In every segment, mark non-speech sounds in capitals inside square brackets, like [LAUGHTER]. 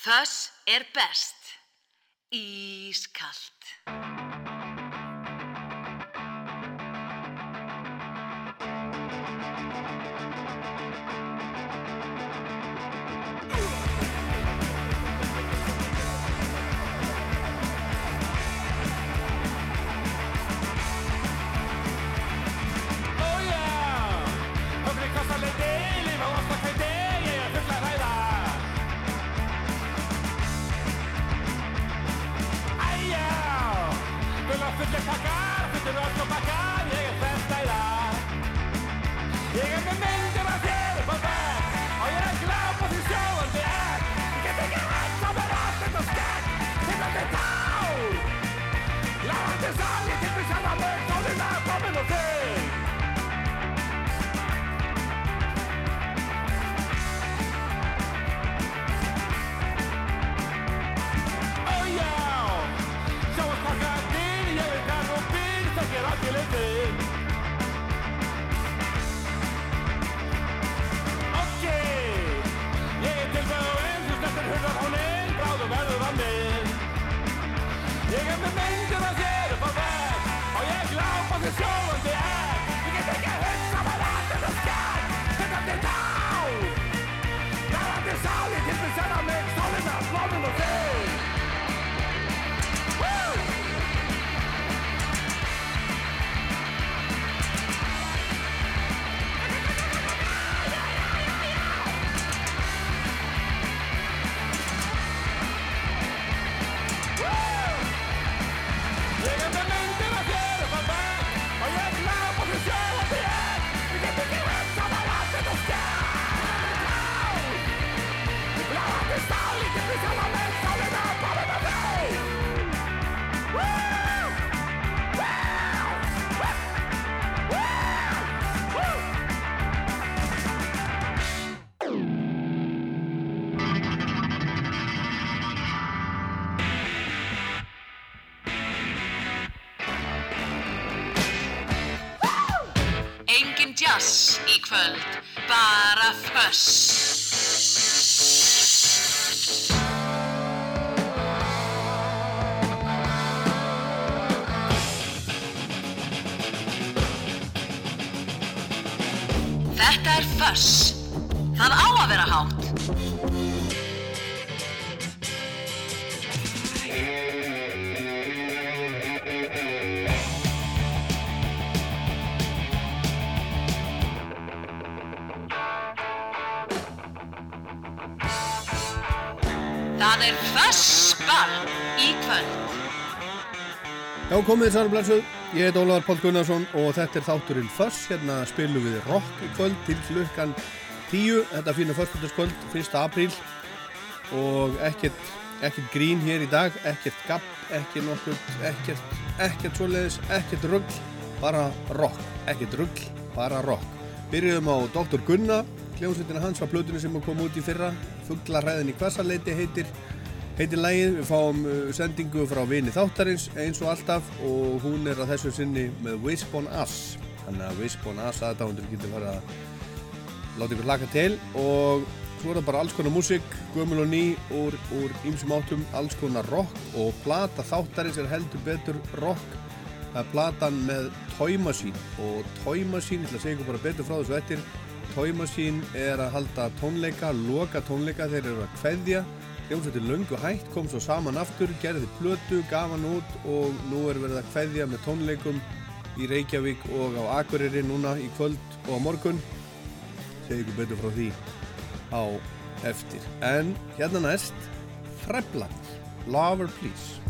Þess er best. Ískalt. Þetta er tá! Lávandi sal, ég til mig sjálfa mig, tónina er komin og þig. Ég er með myndir af þér upp á vegg, Föss. Það á að vera hátt. Það er fössball í kvöld. Já, komið þið særu blessuð. Ég heit Ólaður Pál Gunnarsson og þetta er þátturinn Föss. Hérna spilum við rock í kvöld til klukkan 10. Þetta fína föstudagskvöld, 1. apríl. Og ekkert, ekkert grín hér í dag, ekkert gapp, ekki nokkuð, ekkert, ekkert svoleiðis, ekkert rugg, bara rock. Ekkert rugg, bara rock. Byrjuðum á Dr. Gunna, hljómsveitina hans var plötunni sem kom út í fyrra. Fugglarræðin í Kvassarleiti heitir heitir lægið, við fáum uh, sendingu frá vini þáttarins eins og alltaf og hún er að þessu sinni með Wisp on Us þannig að Wisp on Us aðdándur getur fara að láta ykkur laka til og svo er það bara alls konar músík gömul og ný úr, úr ýmsum áttum alls konar rock og plata þáttarins er heldur betur rock. Það er platan með Toy Machine og Toy Machine, ég ætla að segja ykkur bara betur frá þessu eftir Toy Machine er að halda tónleika, loka tónleika þeir eru að kveðja Hljómsveitin löngu hætt, kom svo saman aftur, gerði plötu, gaf hann út og nú er verið að kveðja með tónleikum í Reykjavík og á Akureyri núna í kvöld og á morgun. Segir ykkur betur frá því á eftir. En hérna næst, Frepland, Lover Please.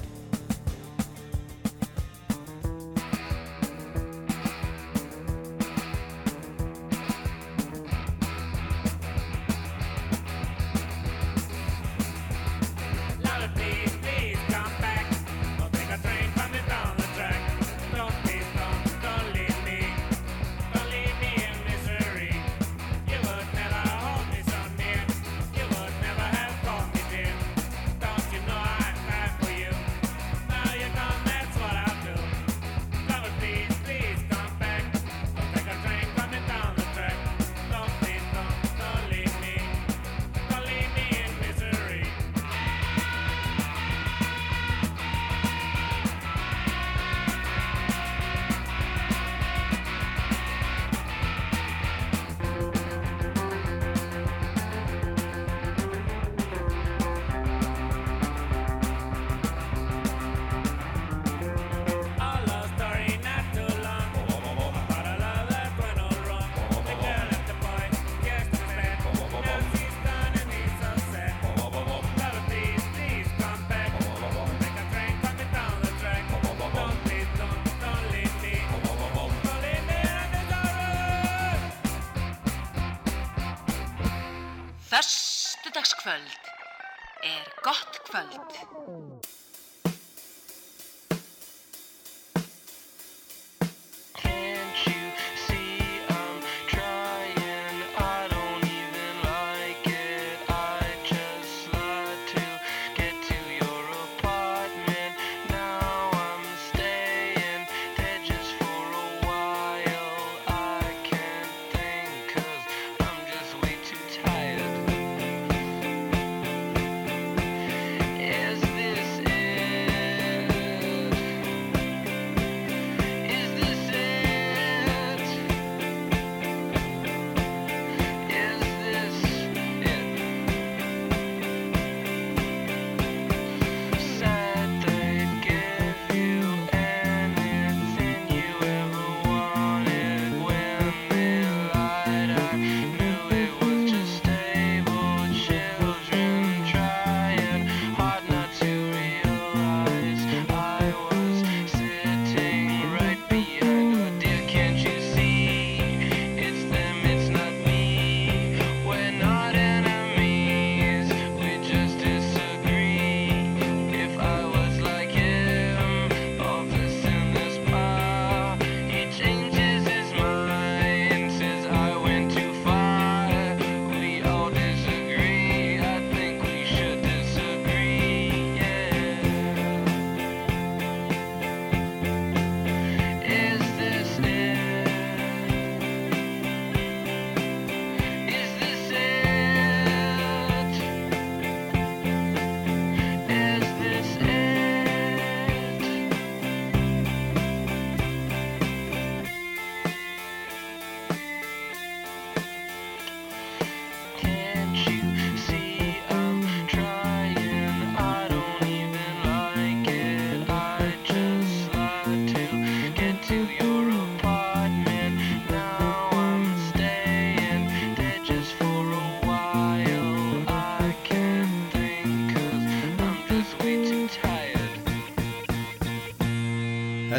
Föstudagskvöld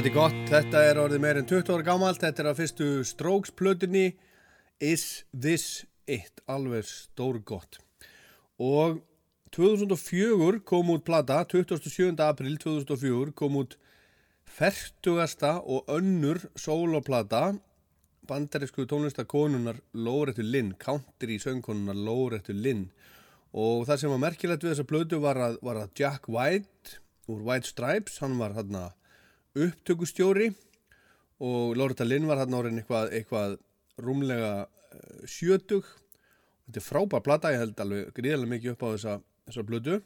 Þetta er gott, þetta er orðið meir en 20 ára gamalt, þetta er að fyrstu Strokes plötunni Is This It, alveg stór gott. Og 2004 kom út plata, 27. april 2004 kom út fertugasta og önnur sóloplata. Bandarísku tónlistakonunar Lórettu Linn, country söngkonunar Lórettu Linn og það sem var merkilegt við þessa plötu var að, var að Jack White úr White Stripes, hann var hann upptökustjóri og Lóretta Linn var hann orðin eitthvað, eitthvað rúmlega uh, sjötug. Þetta er frábær plata, ég held alveg gríðarlega mikið upp á þessa, þessa plötu.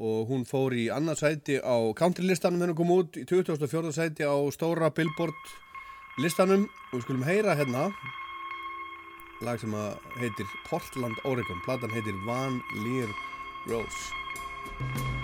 Og hún fór í annað sæti á country listanum hennar kom út í 2004. sæti á stóra billboard listanum. Og við skulum heyra hérna lag sem heitir Portland, Oregon. Platan heitir Van Leer Rose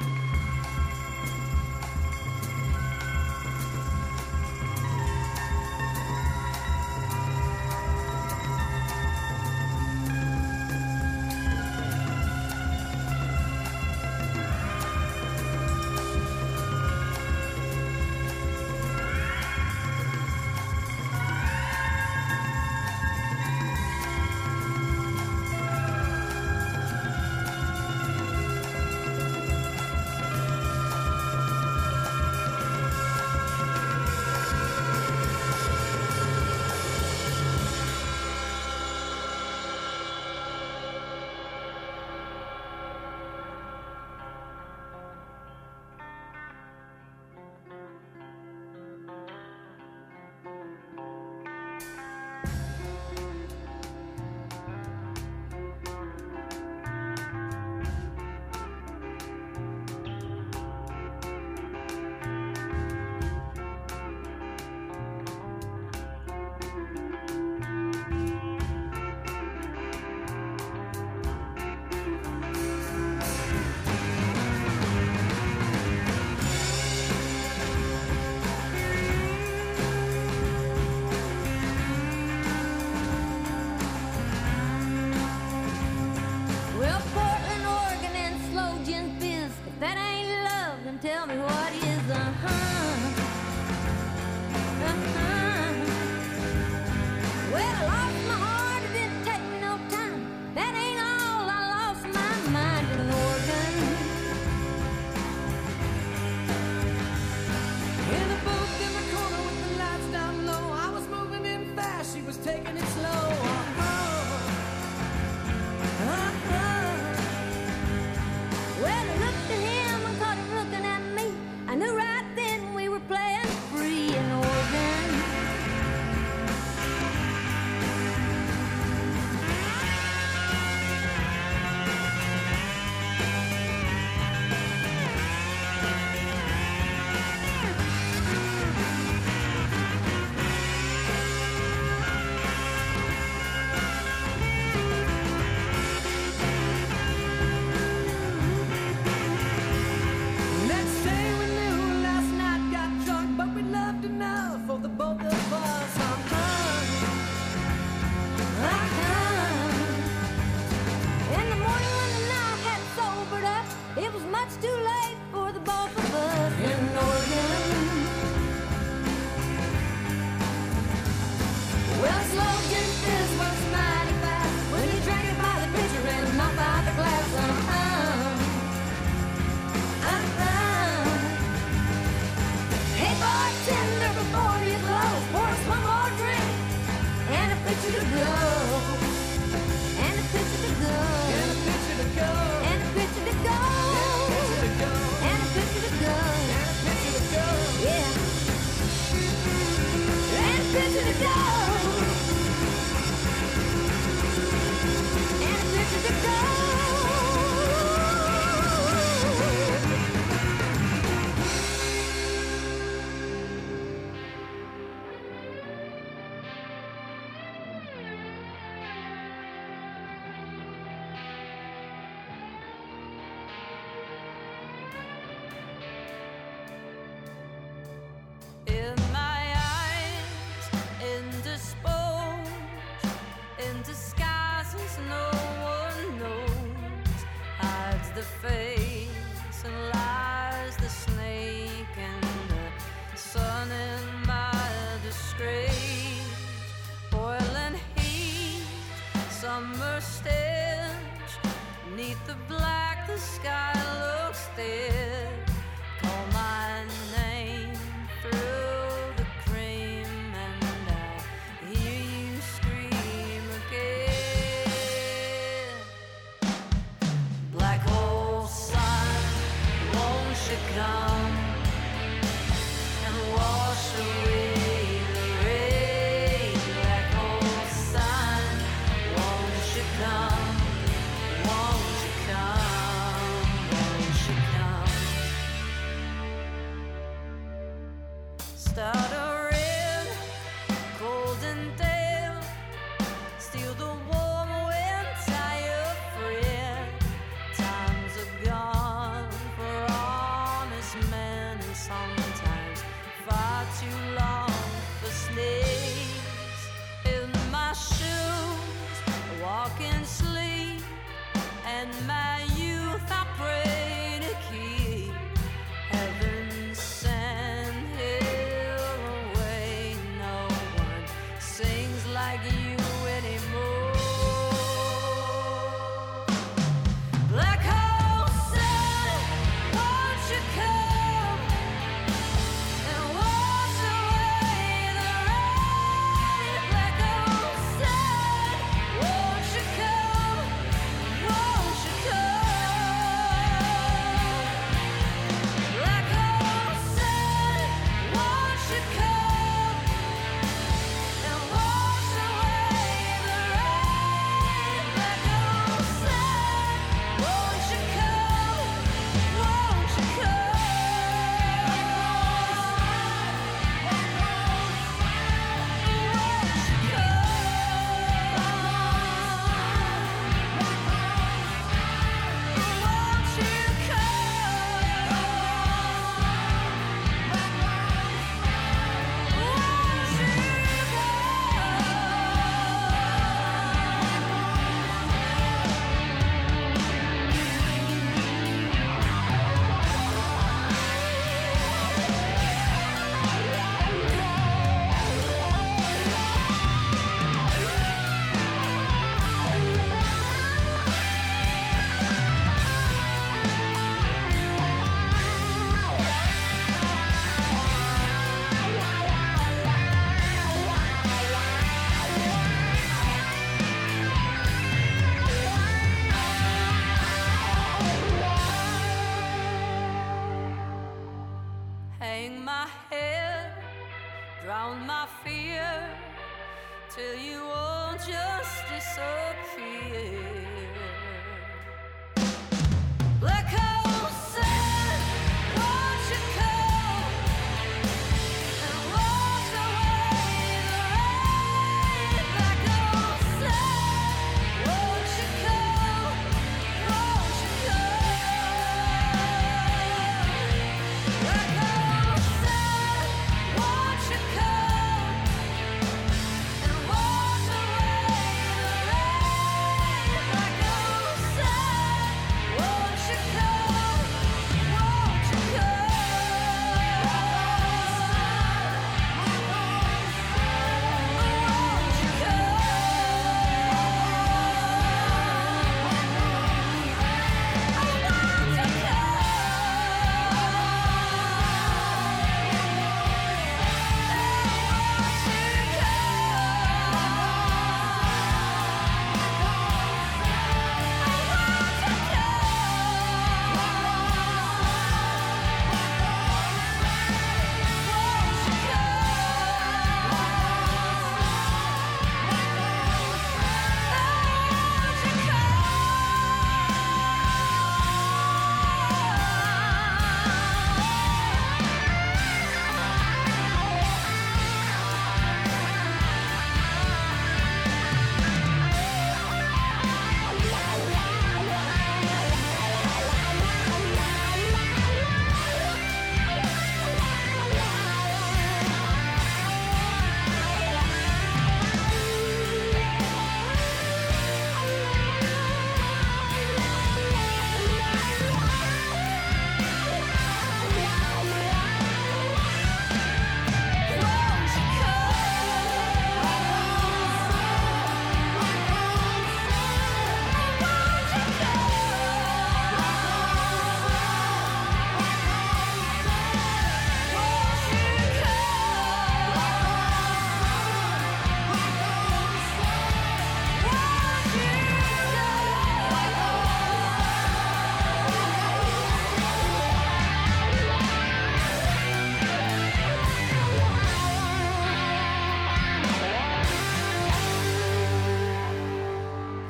on.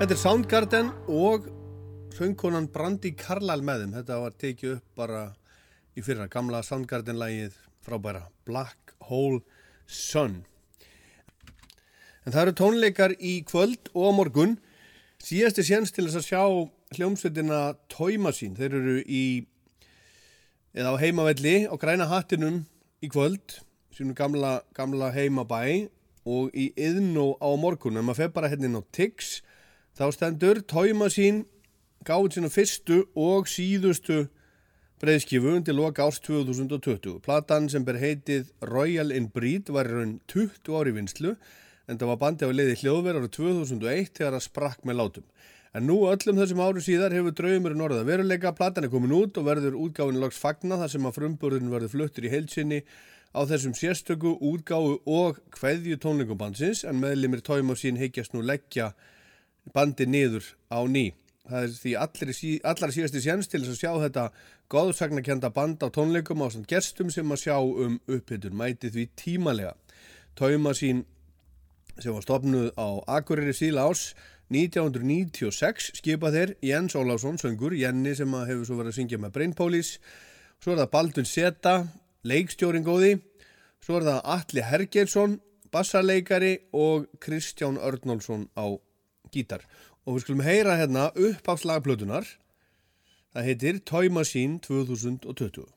Þetta er Soundgarden og söngkonan Brandi Karlal með þeim. Þetta var tekið upp bara í fyrra, gamla Soundgarden-lægið frábæra Black Hole Sun. En það eru tónleikar í kvöld og morgun. Síðasti séns til þess að sjá hljómsveitina Tóima sín. Þeir eru í, eða á heimavelli á græna hattinum í kvöld, sínum gamla, gamla heimabæ og í yðnó á morgun. En maður fer bara hérna inn á Tix Þá stendur Tóima sín gáði sína fyrstu og síðustu breyðskifu undir loka árs 2020. Platan sem ber heitið Royal in Breed var í raun 20 ári vinslu en það var bandi á leiði hljóðverð árið 2001 þegar það sprakk með látum. En nú öllum þessum áru síðar hefur draumurinn orðað veruleika, platan er komin út og verður útgáfinu loks fagna þar sem að frumburðin verður fluttur í heilsinni á þessum sérstöku útgáfu og kveðju tónleikubandsins en meðlimir Tóima sín heikjast nú leggja bandi niður á ný. Það er því allir, allar síðasti séns til þess að sjá þetta góðsagnakenda band á tónleikum á svona gestum sem að sjá um upphittun, mæti því tímalega. Tauma sín sem var stopnuð á Akureyri síla ás 1996 skipa þeir. Jens Ólafsson, söngur, Jenny sem hefur svo verið að syngja með Brain Police, svo er það Baldun Seta, leikstjórin góði, svo er það Alli Hergeirsson, bassarleikari og Kristján Örnólfsson á gítar. Og við skulum heyra hérna upp af slagplötunar það heitir Toy Machine 2020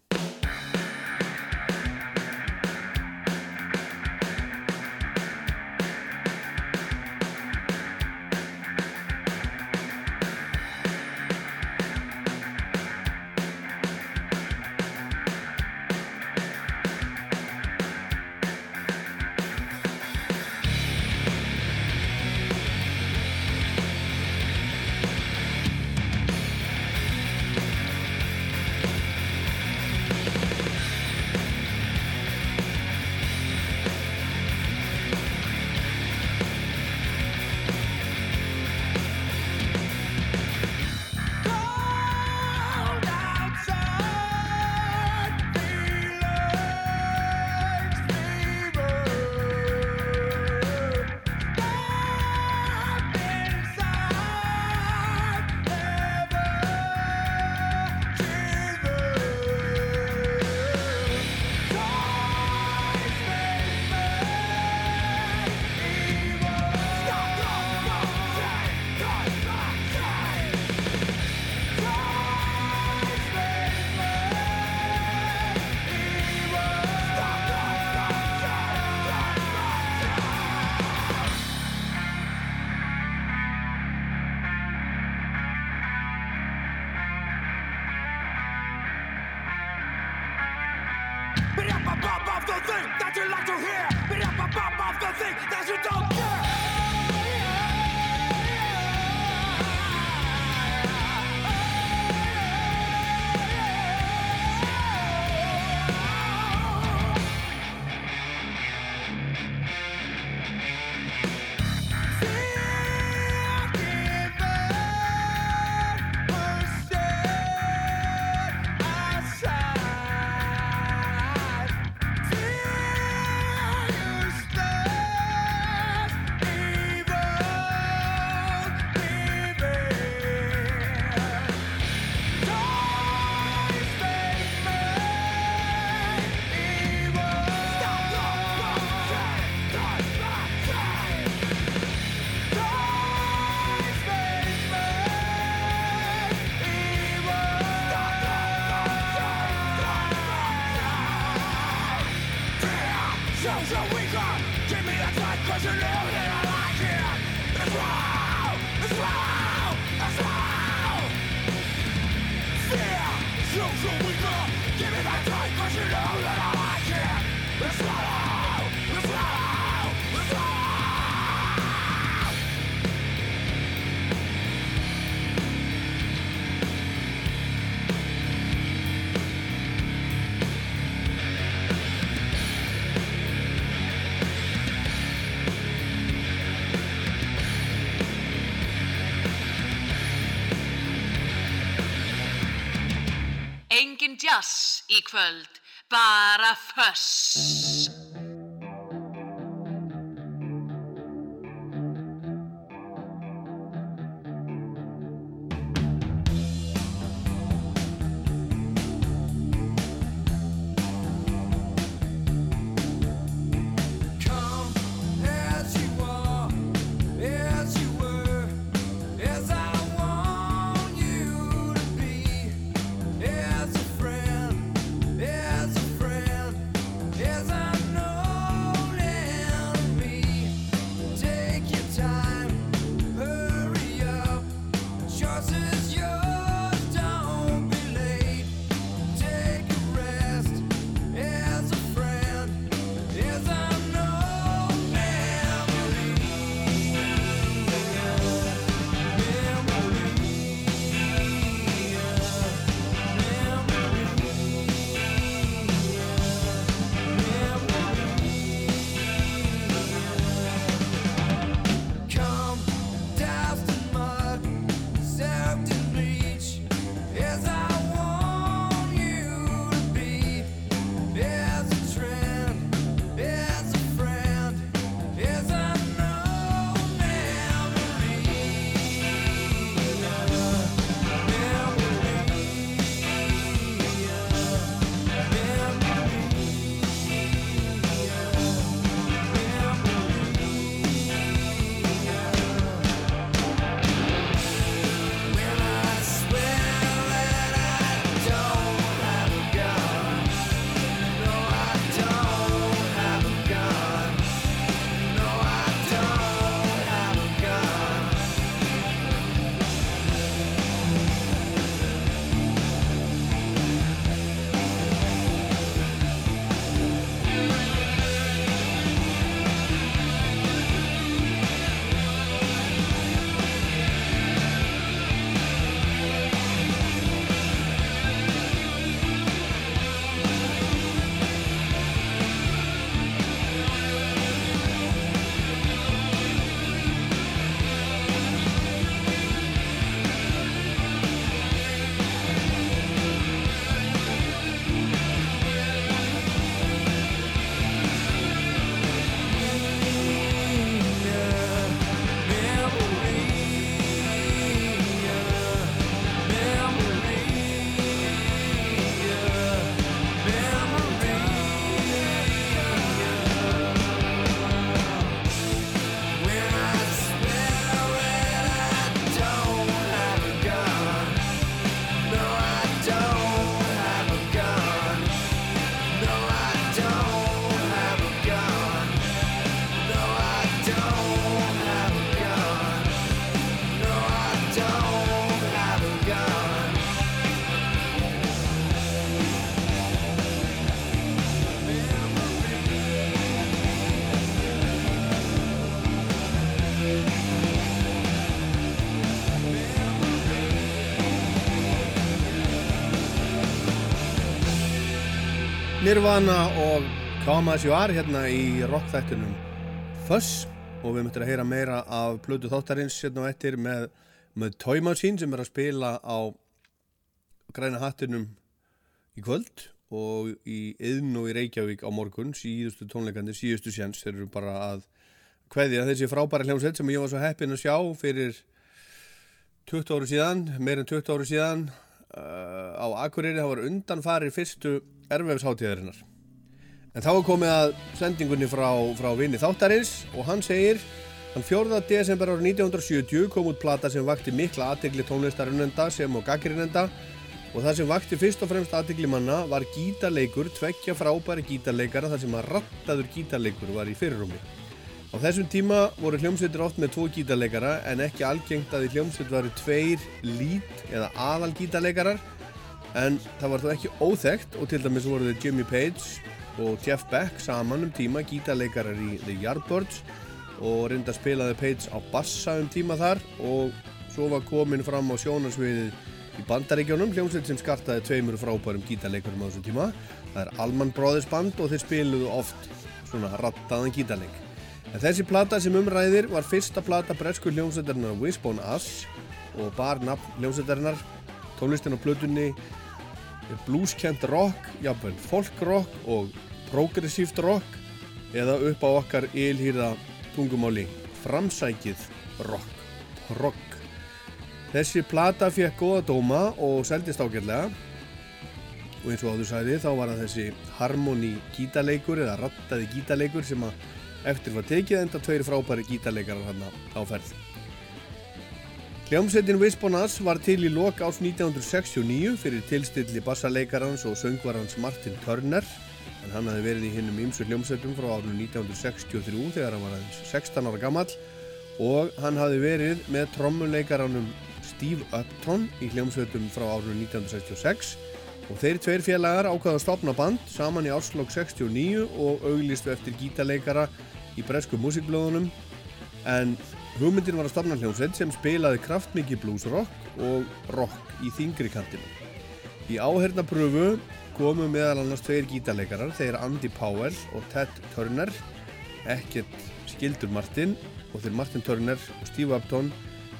í kvöld, bara föss. Nirvana og Come As You Are hérna í rockþættunum Fuss og við möttum að heyra meira af plötu þáttarins hérna og eftir með, með Toy Machine sem er að spila á græna hattinum í kvöld og í Yðn og í Reykjavík á morgun. Síðustu tónleikandi, síðustu sjens þeir eru bara að kveðja þessi frábæra hljómsveit sem ég var svo heppin að sjá fyrir 20 áru síðan, meir en 20 áru síðan uh, á Akureyri, það var undanfari fyrstu erfvefsháttíðarinnar. En þá er komið að sendingunni frá, frá vini þáttarins og hann segir Þann 4. desember árið 1970 kom út plata sem vakti mikla aðtegli tónlistarunenda sem og gaggrinenda og það sem vakti fyrst og fremst aðtegli manna var gítarleikur, tveggja frábæri gítarleikara þar sem að rattaður gítarleikur var í fyrirrumi. Á þessum tíma voru hljómsveitir oft með tvo gítarleikara en ekki algengt að í hljómsveit varu tveir lít eða aðal gítarleikarar en það var þó ekki óþekkt og til dæmis voru þau Jimmy Page og Jeff Beck saman um tíma gítarleikarar í The Yardbirds og reynda spilaði Page á bassa um tíma þar og svo var komin fram á sjónarsviðið í bandaríkjónum hljómsveit sem skartaði tveimur frábærum gítarleikarum á þessum tíma. Það er Allman Brothers band og þeir spiluðu oft svona rattaðan gítarleik. En þessi plata sem umræðir var fyrsta plata bresku hljómsveitarinnar Wishbone Ass og bar nafn hljómsveitarinnar tónlistin á plötunni er blueskent rock, jafnvel folk rock og progressíft rock eða upp á okkar ylhýrða tungumáli framsækið rock, rock. Þessi plata fekk góða dóma og seldist ágætlega og eins og áður sagði þá var það þessi harmoni gítarleikur eða rattaði gítarleikur sem að eftir var tekið enda tveiri frábæri gítarleikarar hann á ferð. Hljómsveitin Wisbonas var til í lok ás 1969 fyrir tilstilli bassarleikarans og söngvarans Martin Turner en hann hafi verið í hinnum ymsu hljómsveitum frá árinu 1963 þegar hann var aðeins 16 ára gammal og hann hafi verið með trommuleikaranum Steve Upton í hljómsveitum frá árinu 1966 og þeir tveir félagar ákvaða að stopna band saman í árslokk 69 og auglistu eftir gítarleikara í bresku músikblöðunum en hugmyndin var að stopna hljómsveit sem spilaði kraftmikið bluesrock og rock í þingri kantinu. Í áhernapröfu komu meðal annars tveir gítarleikarar, þeir Andy Powell og Ted Turner, ekkert skildur Martin og þeir Martin Turner og Steve Upton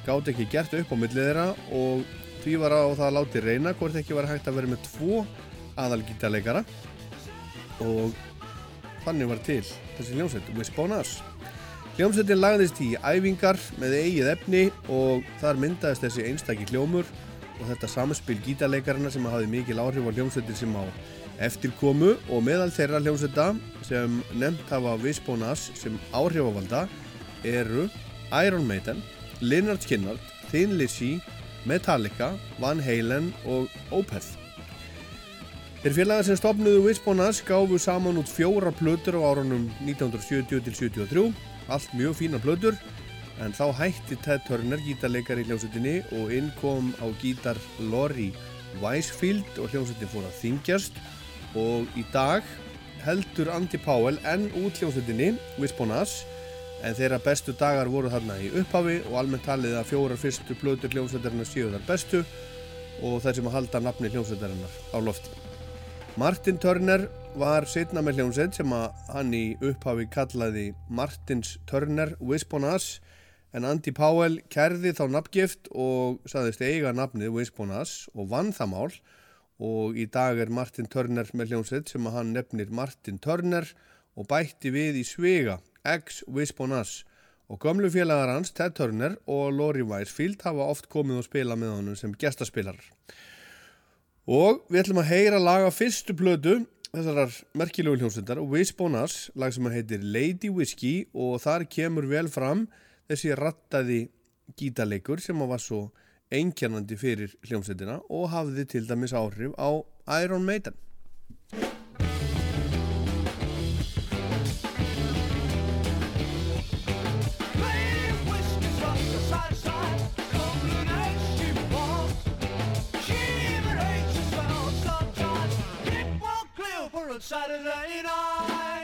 gátt ekki gert upp á millið þeirra og því var á það að láti reyna hvort ekki var hægt að vera með tvo aðal gítarleikara og þannig var til þessi hljómsveit, Wishbone Ass. Hljómsveitin lagðist í æfingar með eigið efni og þar myndaðist þessi einstaki hljómur og þetta samspil gítarleikarina sem hafði mikil áhrif á hljómsveitin sem á eftirkomu og meðal þeirra hljómsveita sem nefnt hafa Wishbone Ass sem áhrifavalda eru Iron Maiden, Lynyrd Skynyrd, Thin Lizzy, Metallica, Van Halen og Opeth. Þeir félagar sem stopnuðu Wishbone Ass gáfu saman út fjóra plötur á árunum 1970 til 73, allt mjög fína plötur, en þá hætti Ted Turner gítarleikar í hljómsveitinni og inn kom á gítar Laurie Weisfield og hljómsveitin fór að þingjast og í dag heldur Andy Powell enn út hljómsveitinni Wishbone Ass en þeirra bestu dagar voru þarna í upphafi og almennt talið að fjórar fyrstu plötur hljómsveitarinnar séu þar bestu og þær sem að halda nafni hljómsveitarinnar á lofti. Martin Turner var setna með hljómsveit sem að hann í upphafi kallaði Martins Turner Wishbone Ass en Andy Powell kærði þá nafngift og saðist eiga nafnið Wishbone Ass og vann það mál. Og í dag er Martin Turner með hljómsveit sem að hann nefnir Martin Turner og bætti við í svega Ass og gömlu félagar hans Ted Turner og Laurie Weisfield hafa oft komið og spila með honum sem gestaspilarar. Og við ætlum að heyra laga fyrstu blödu þessarar merkilegu hljómsveitar Wishbone Ass, lag sem heitir Lady Whiskey og þar kemur vel fram þessi rattaði gítarleikur sem var svo einkjarnandi fyrir hljómsveitina og hafði til dæmis áhrif á Iron Maiden. Saturday night.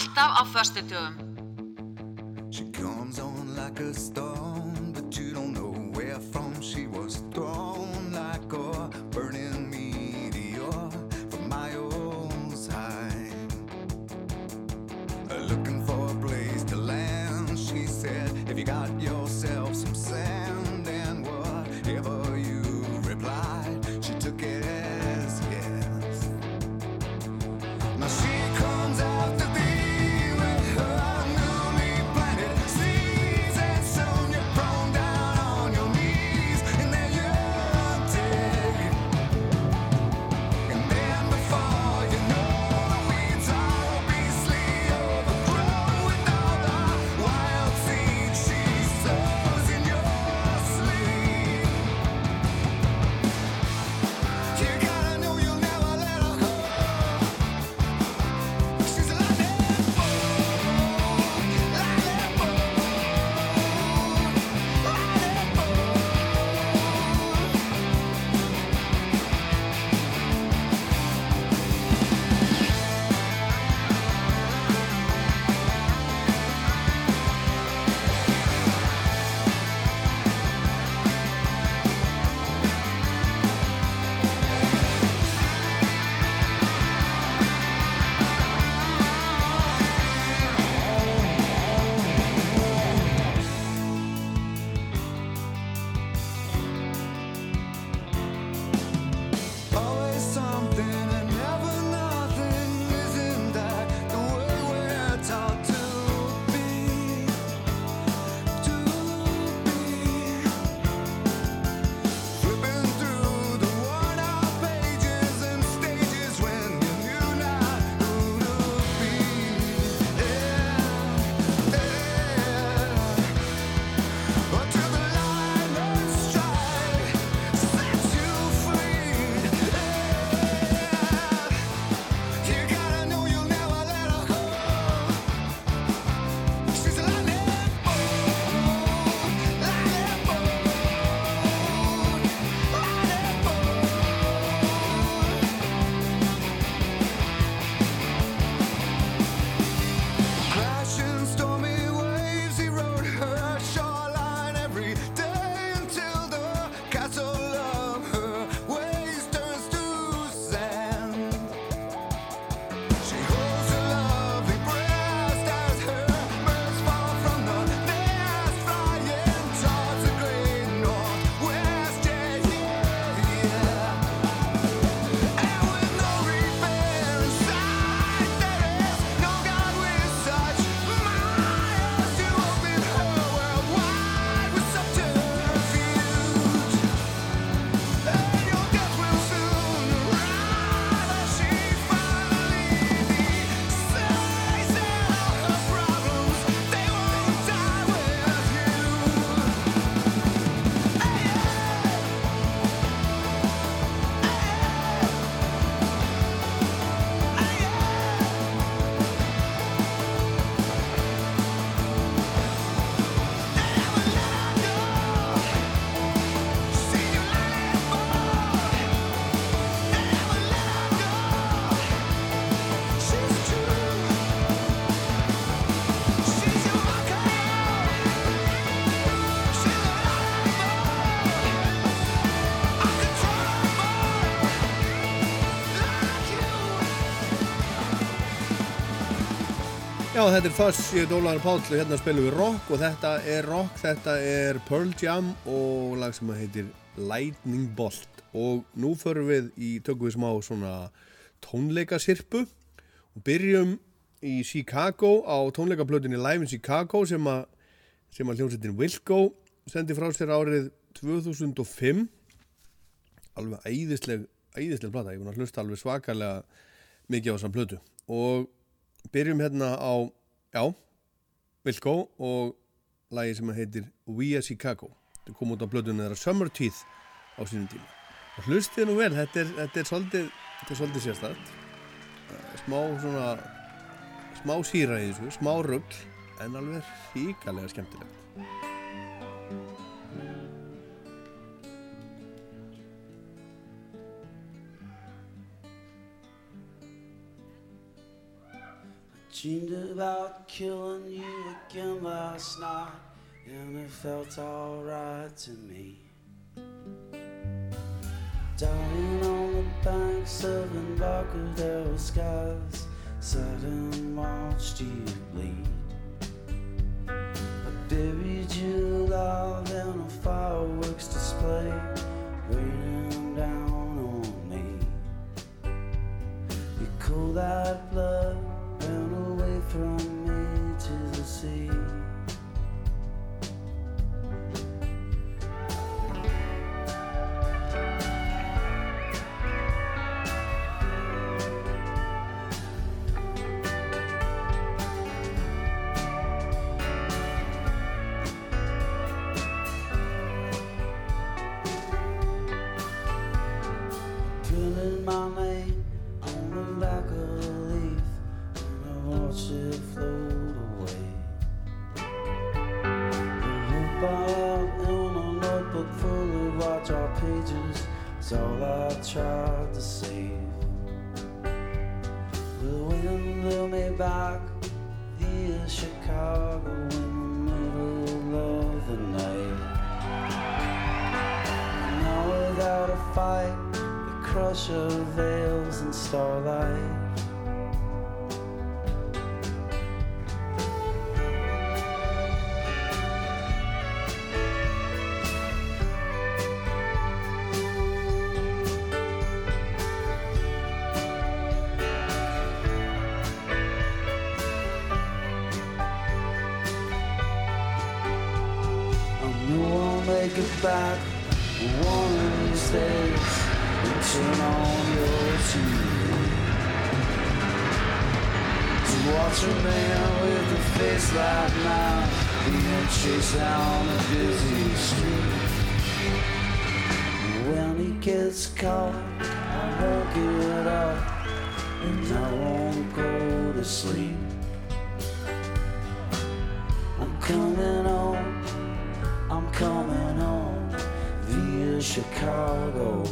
Alltaf á föstudögum. She þetta er Fuss, ég er Dólar Páll og hérna spilum við rock og þetta er rock, þetta er Pearl Jam og lag sem heitir Lightning Bolt. Og nú förum við í tökum við smá svona tónleikasirpu og byrjum í Chicago á tónleikaplötunni Live in Chicago sem að, sem að hljómsveitin Wilco sendi frá sér árið 2005 alveg æðisleg æðisleg plata, ég búin að hlusta alveg svakalega mikið á þessar plötu. Og byrjum hérna á, já, Wilco og lagi sem heitir We Are Chicago. Þetta kom út á blöðunni þeirra Summer Teeth á sínum tíma. Og hlustið nú vel, þetta er, þetta er svolítið svolítið sérstætt smá svona smá síra í þessu, smá rugl en alveg ríkalega skemmtilegt Dreamed about killing you again last night, and it felt alright to me. Dying on the banks of Embarcadero skies, sat and watched you bleed. I buried you alive in a fireworks display, raining down on me. You cool that blood away from and I won't go to sleep. I'm coming home. I'm coming home via Chicago.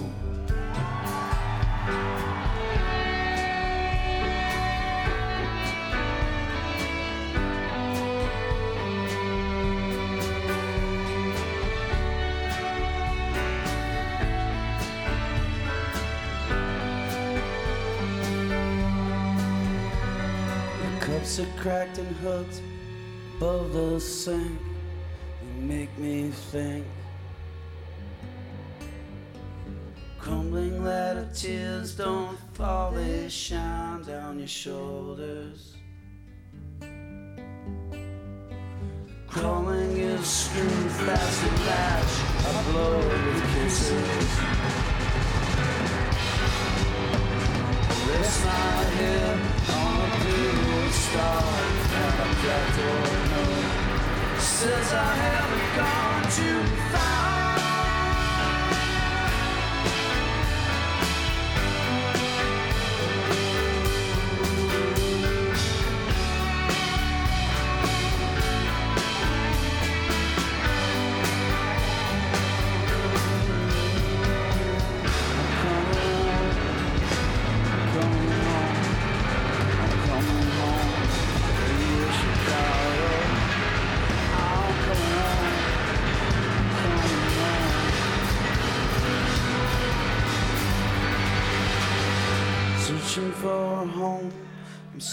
Cracked and hooked above the sink. They make me think. Crumbling letter tears don't fall, they shine down your shoulders. Crawling is screw fast and latch, I blow with kisses. Rest my head black door says I haven't gone too far.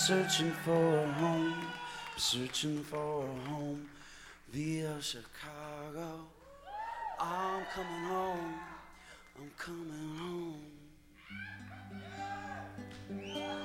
searching for a home, searching for a home via Chicago. I'm coming home, I'm coming home.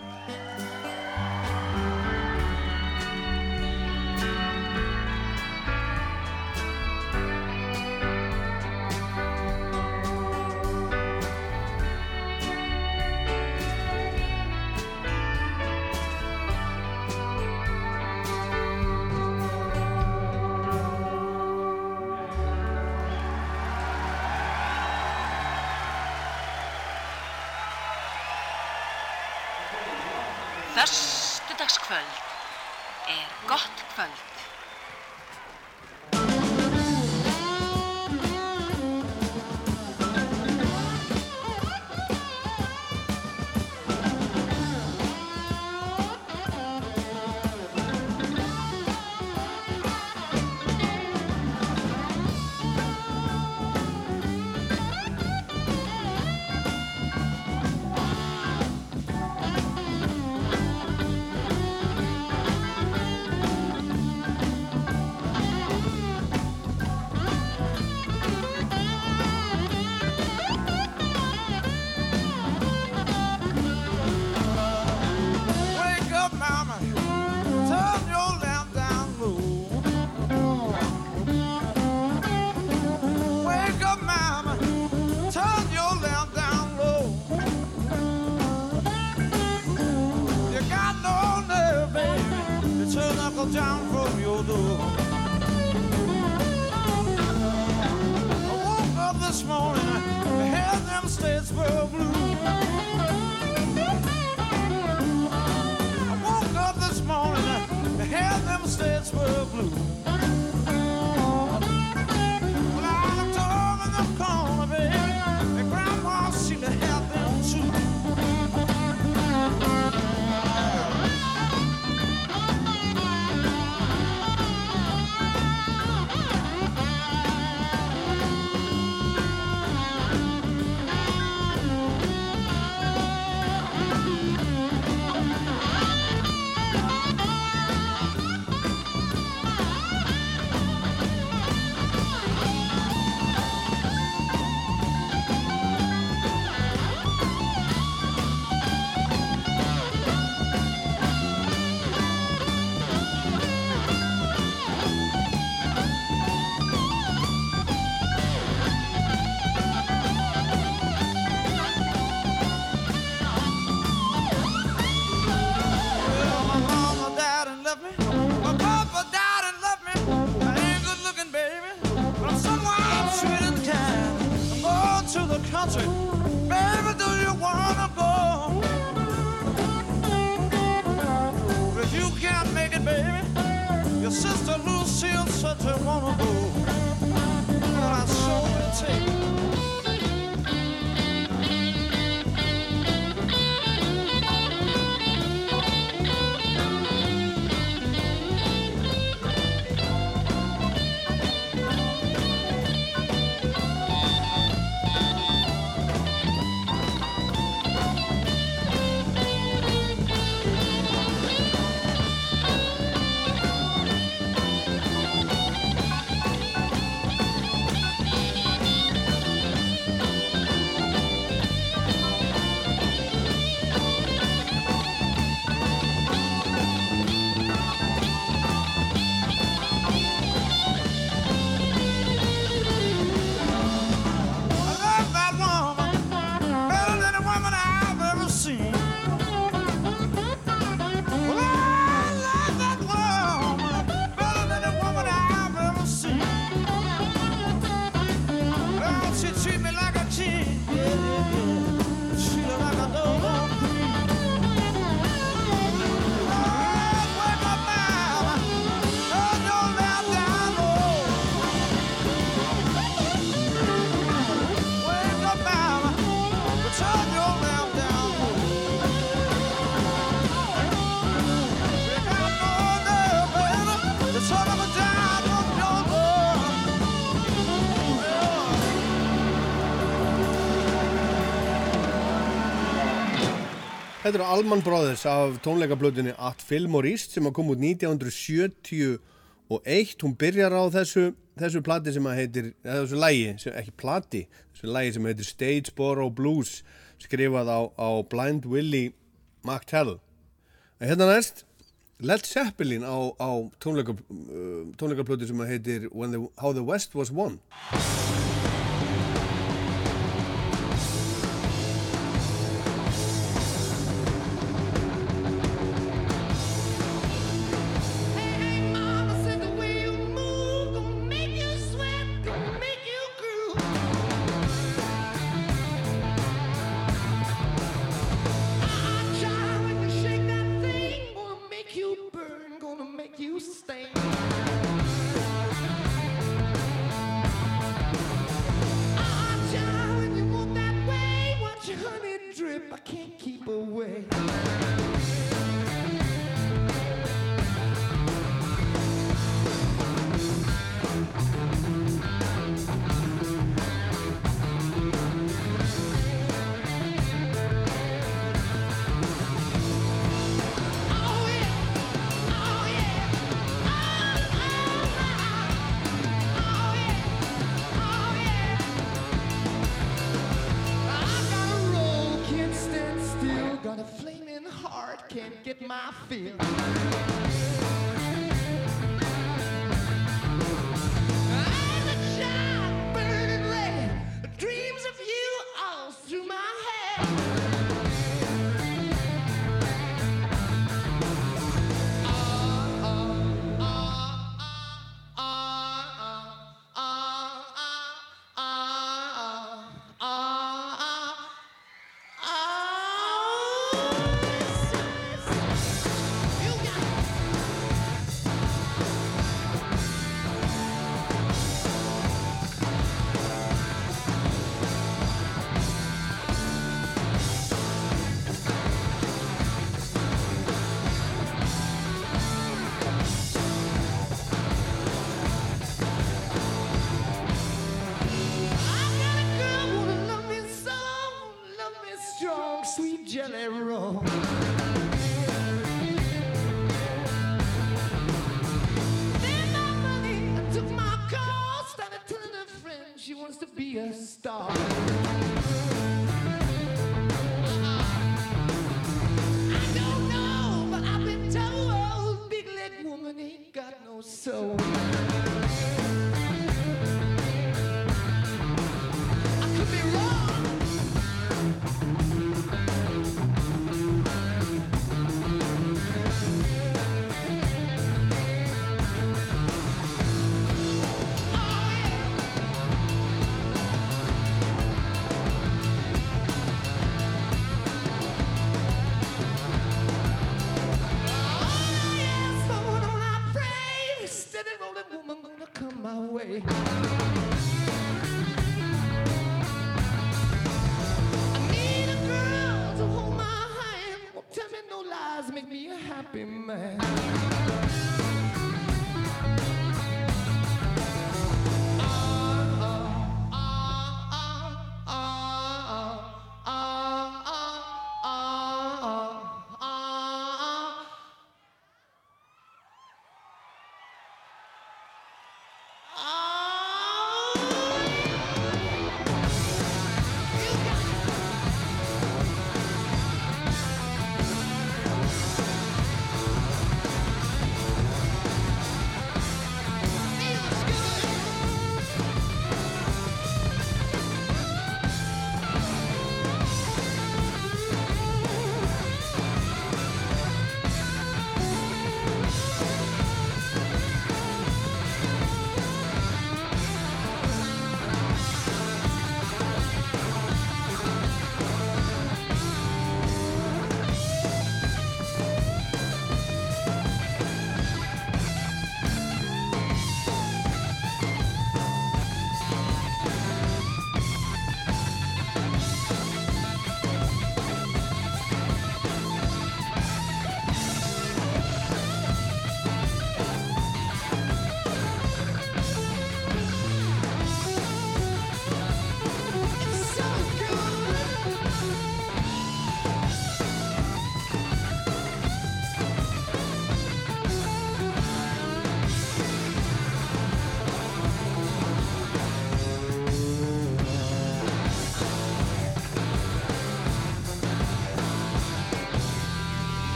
Þetta eru Alman Brothers af tónleikablutinni At Fillmore East sem kom út 1971 hún byrjar á þessu þessu plati sem að heitir þessu lægi, ekki plati, þessu lægi sem heitir Stageboro Blues skrifað á, á Blind Willie McTell en hérna næst Led Zeppelin á, á tónleikabluti uh, sem að heitir the, How the West Was Won.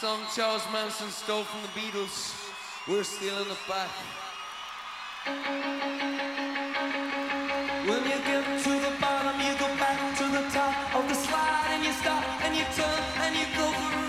Some Charles Manson stole from the Beatles. We're stealing it back. When you get to the bottom, you go back to the top of the slide and you stop and you turn and you go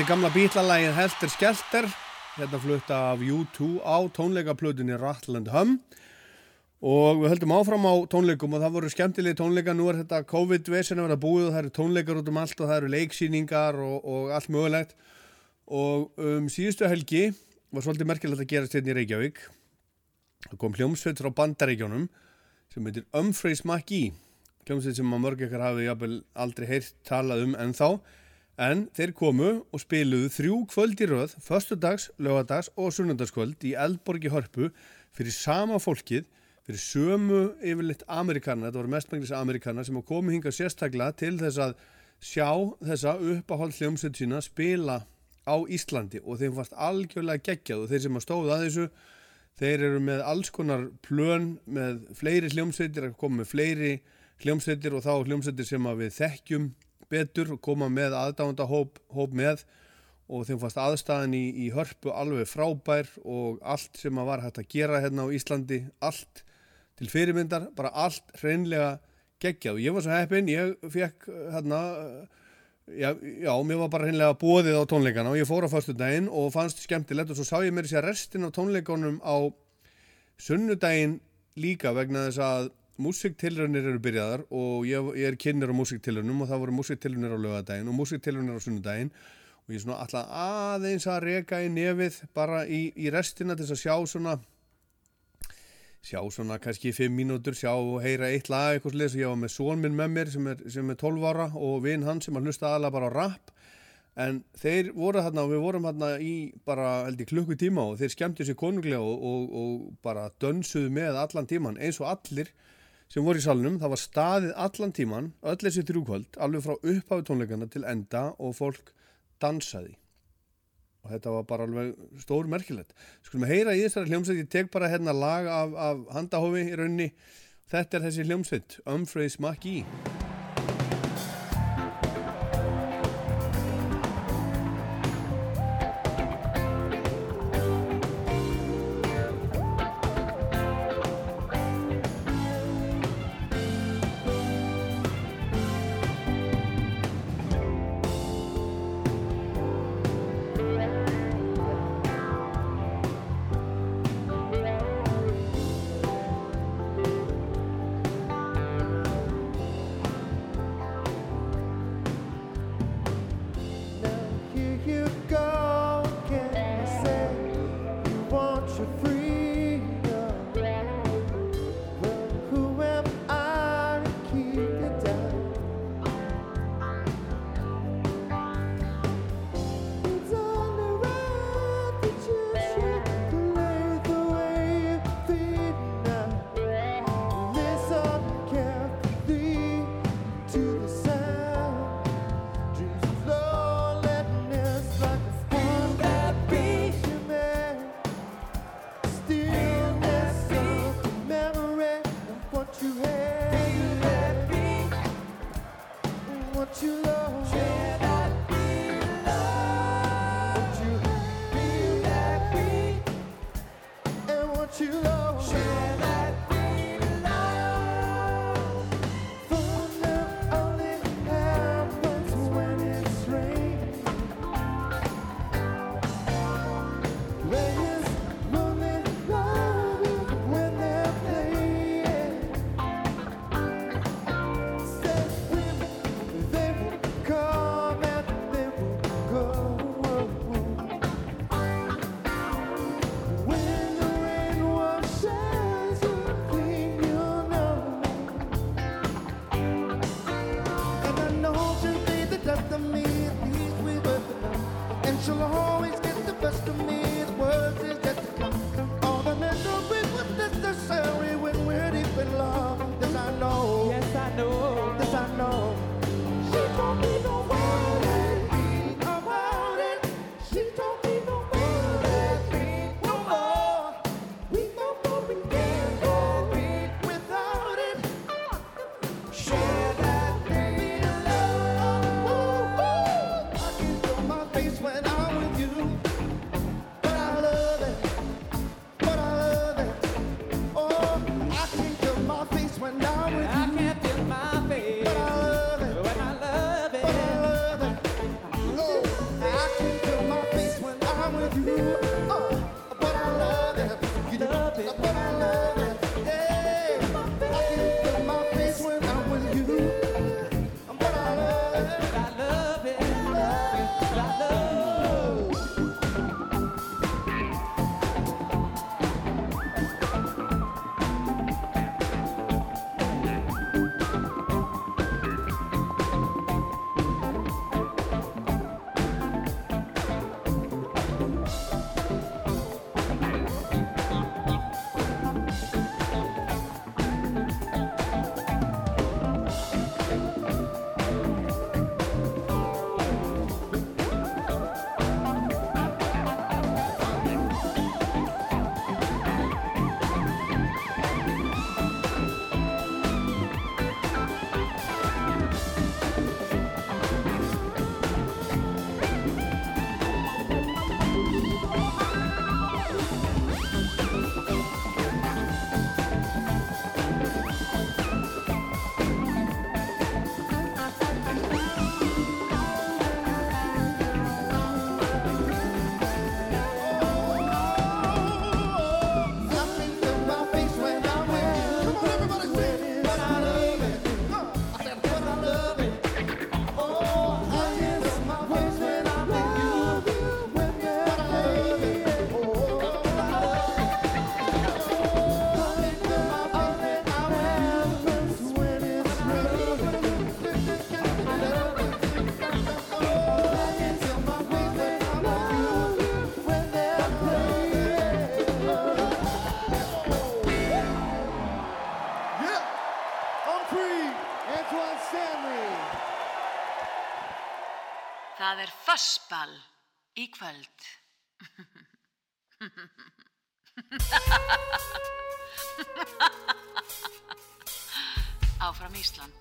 Þetta er gamla bítlalægin Helter Skelter, hérna flutta af U2 á tónleikaplutinni Ratland Hum. Og við höldum áfram á tónleikum og það voru skemmtilegi tónleika, nú er þetta COVID-vesen að vera búið og það eru tónleikar út um allt og það eru leiksýningar og, og allt mögulegt. Og um síðustu helgi var svolítið merkilegt að gerast hérna í Reykjavík. Það kom hljómsveit frá bandaríkjónum sem heitir Umfreys McGee hljómsveit sem að mörg ekkar hafi aldrei heyrt talað um ennþá En þeir komu og spiluðu þrjú kvöld í röð, föstudags, lögadags og sunnundagskvöld í Eldborgi Hörpu fyrir sama fólkið, fyrir sömu yfirleitt Amerikanar, þetta voru mestmenglis Amerikanar sem komu hinga sérstaklega til þess að sjá þessa uppáhald hljómsveit sína spila á Íslandi. Og þeim fannst algjörlega geggjað. Og þeir sem að stóðu að þessu, þeir eru með alls konar plön með fleiri hljómsveitir, að koma með fleiri hljómsveitir og þá hljómsveitir sem að við þekkjum betur og koma með aðdánda hóp, hóp með. Og þeim fannst aðstæðan í, í hörpu alveg frábær og allt sem að var hægt að gera hérna á Íslandi, allt til fyrirmyndar, bara allt hreinlega geggjað. Og ég var svo heppinn, ég fekk hérna, já, já, mér var bara hreinlega bóðið á tónleikana og ég fór á fastu daginn og fannst skemmtilegt. Og svo sá ég mér sér restin af tónleikunum á sunnudaginn líka vegna þess að músiktilraunir eru byrjaðar og ég, ég er kynner á músiktilraunum og það voru músiktilraunir á lögadaginn og músiktilraunir á sunnudaginn og ég er svona alltaf aðeins að reka í nefið bara í, í restina til að sjá svona sjá svona kannski fimm mínútur, sjá og heyra eitt lag eitthvað sliðis og ég var með són minn með mér sem er, sem er 12 ára og vinn hann sem að hlusta aðalega bara á rap. En þeir voru þarna og við vorum þarna í bara held ég klukkutíma og þeir skemmtu sér konunglega og, og, og bara dönsuðu með allan tíman eins og allir sem voru í salnum, það var staðið allan tíman, öll þessi þrjúkvöld, alveg frá upphafi tónleikana til enda og fólk dansaði. Og þetta var bara alveg stór merkilegt. Skulum að heyra í þessari hljómsveit, ég tek bara hérna lag af, af handahófi í raunni. Þetta er þessi hljómsveit, Umfrays Maki. Kvöld. [LAUGHS] Áfram Ísland.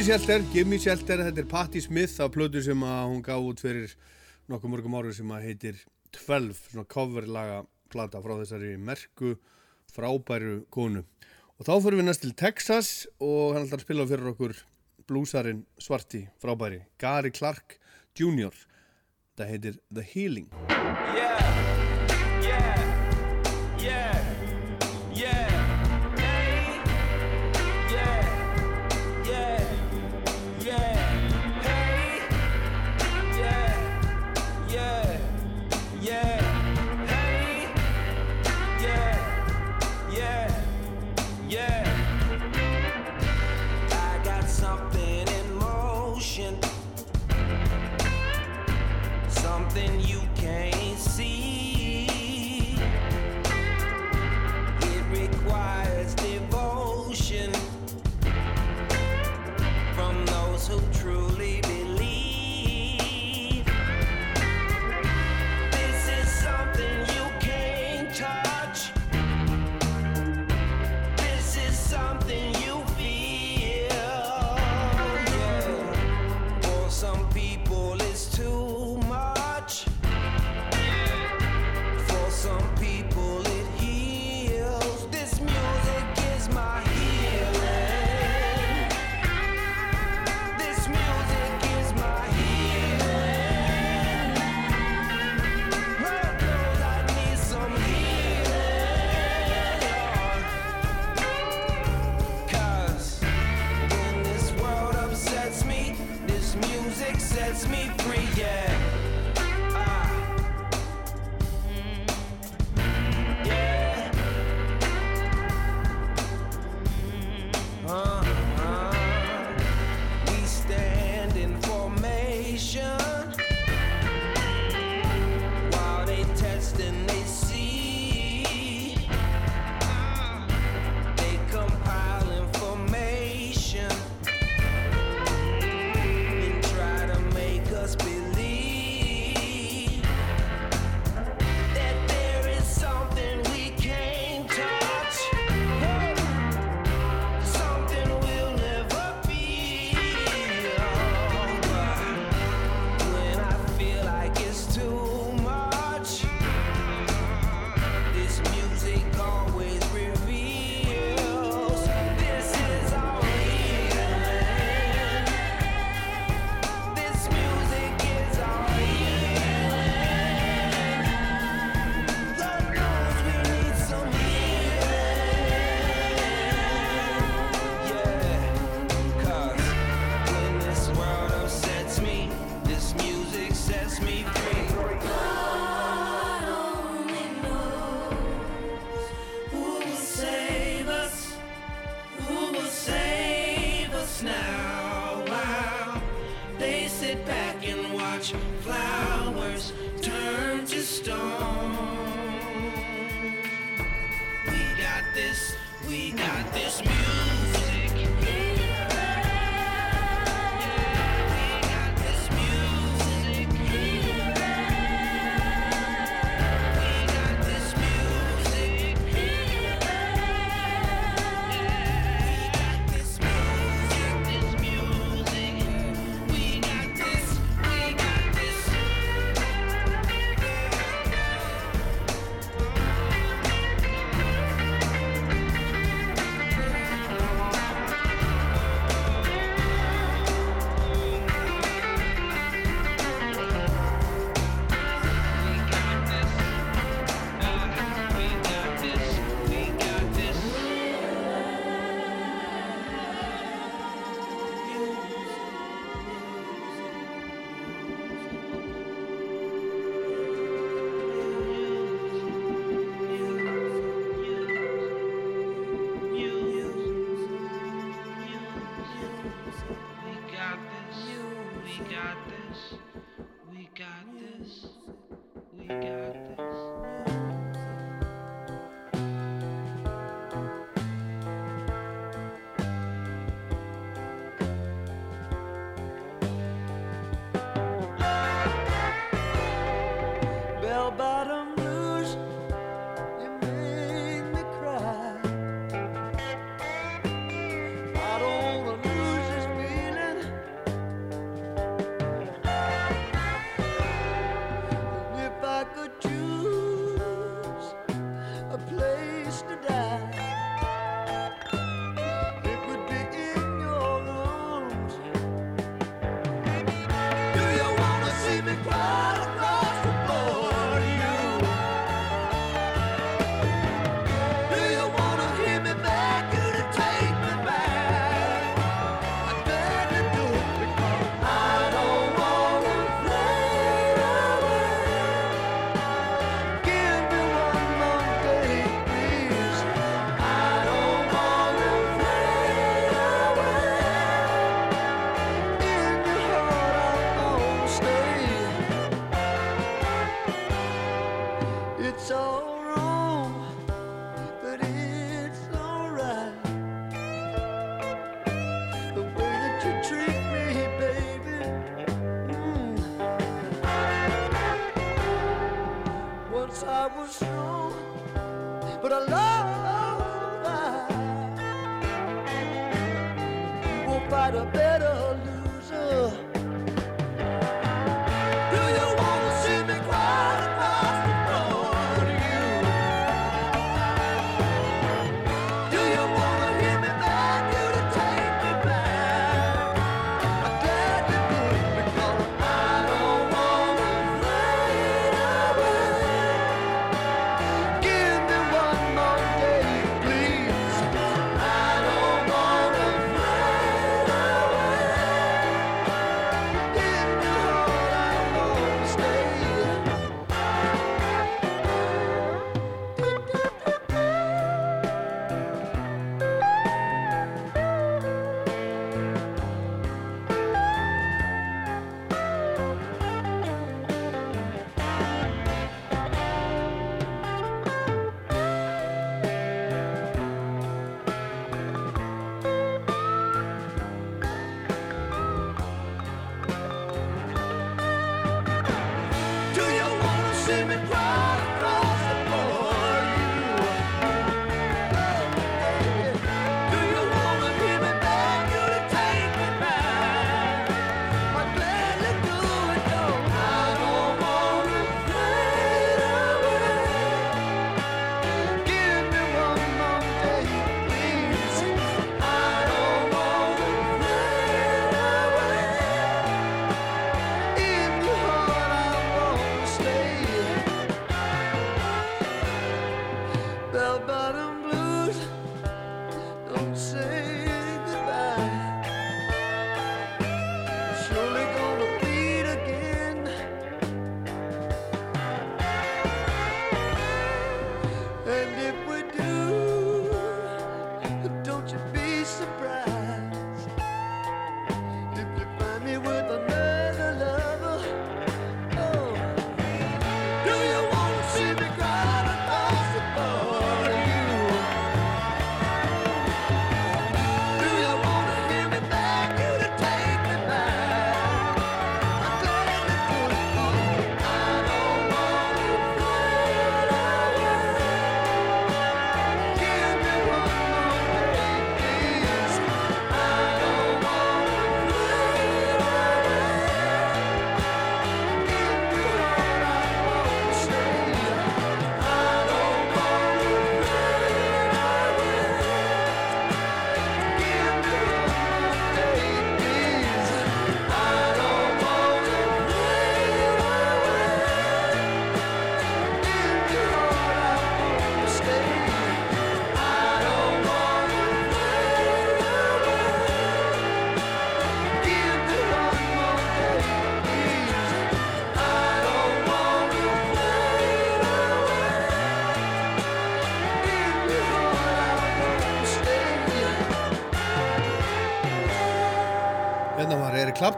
Gimme Shelter, Gimme Shelter, þetta er Patti Smith af plödu sem hún gaf út fyrir nokkuð mörgum árum sem heitir 12, svona coverlaga plata frá þessari merku frábæru konu. Og þá fyrir við næst til Texas og hann ætlar að spila fyrir okkur blúsarinn svarti frábæri, Gary Clark Jr. Þetta heitir The Healing. Yeah!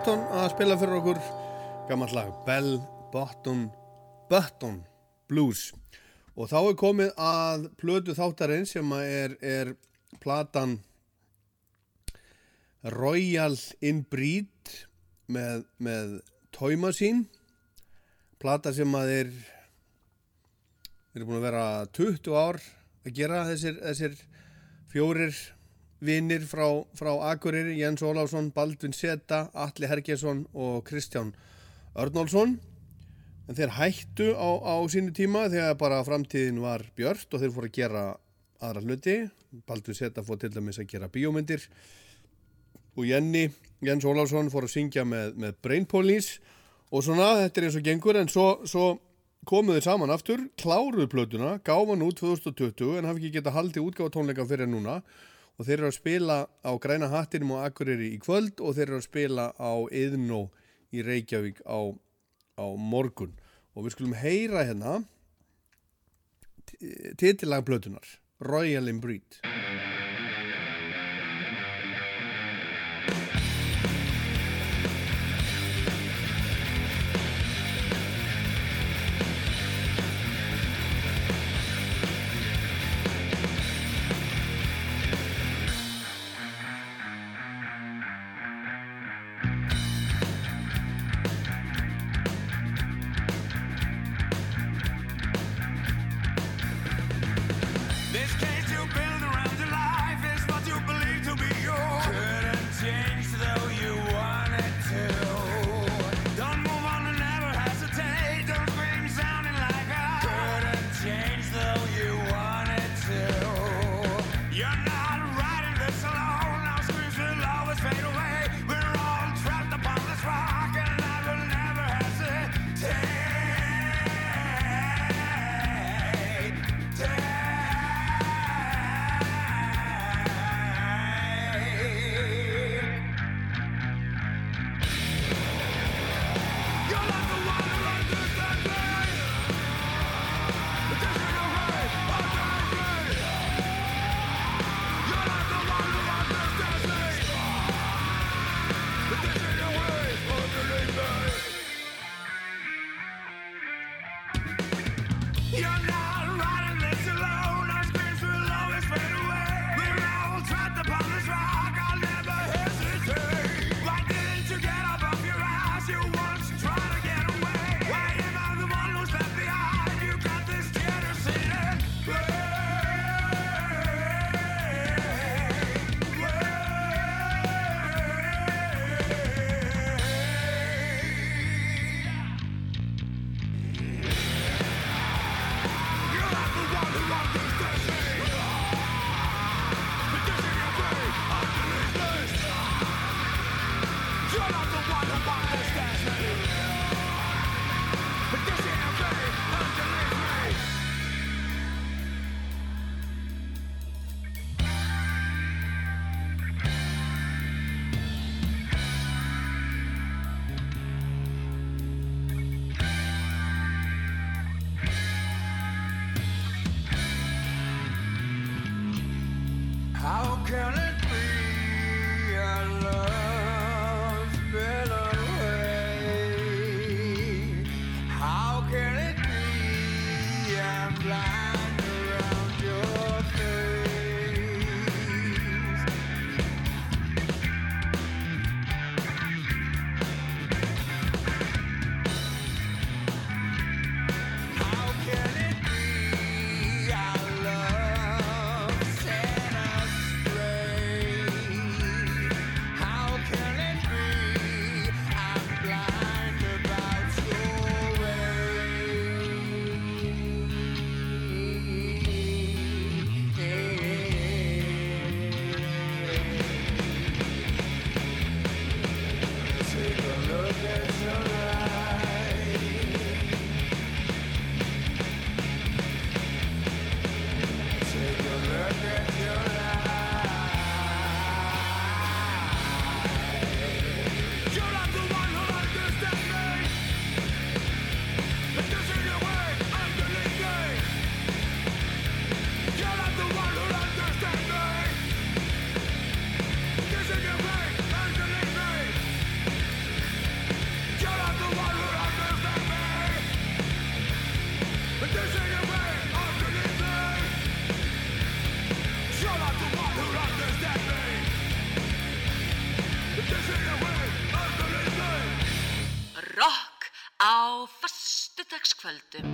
Clapton að spila fyrir okkur. Gammal lag Bell Bottom Button Blues. Og þá er komið að plötu þáttarinn sem er, er platan Royal Inbreed með, með Toy Machine plata sem að er er búin að vera 20 ár að gera þessir, þessir fjórir vinnir frá, frá Akureyri, Jens Ólafsson, Baldvin Seta, Atli Hergesson og Kristján Örnólfsson. En þeir hættu á, á sínu tíma þegar bara framtíðin var björt og þeir fóru að gera aðra hluti. Baldvin Seta fór til dæmis að gera bíómyndir og Jenny, Jens Ólafsson fór að syngja með, með Brain Police og svona, þetta er eins og gengur en svo, svo komuðu saman aftur, kláruðu plötuna, gáfan út 2020 en hafi ekki getað haldið útgáfa tónleika fyrir núna og þeir eru að spila á Græna Hattinum og Akureyri í kvöld og þeir eru að spila á Eðnó í Reykjavík á, á morgun. Og við skulum heyra hérna titillag plötunar Royal Inbreed How föstudagskvöldum.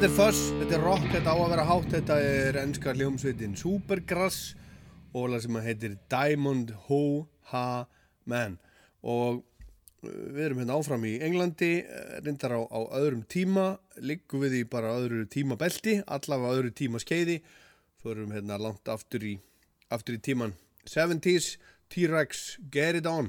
Þetta er Fuss, þetta er rock, þetta á að vera hátt, þetta er ennska hljómsveitin Supergrass og lag sem heitir Diamond Ho Ha Man. Og uh, við erum hérna áfram í Englandi uh, reyndar á, á öðrum tíma liggum við í bara öðru tímabelti allavega öðru tímaskeiði förum hérna langt aftur í aftur í tíman 70s T-Rex Get It On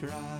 try.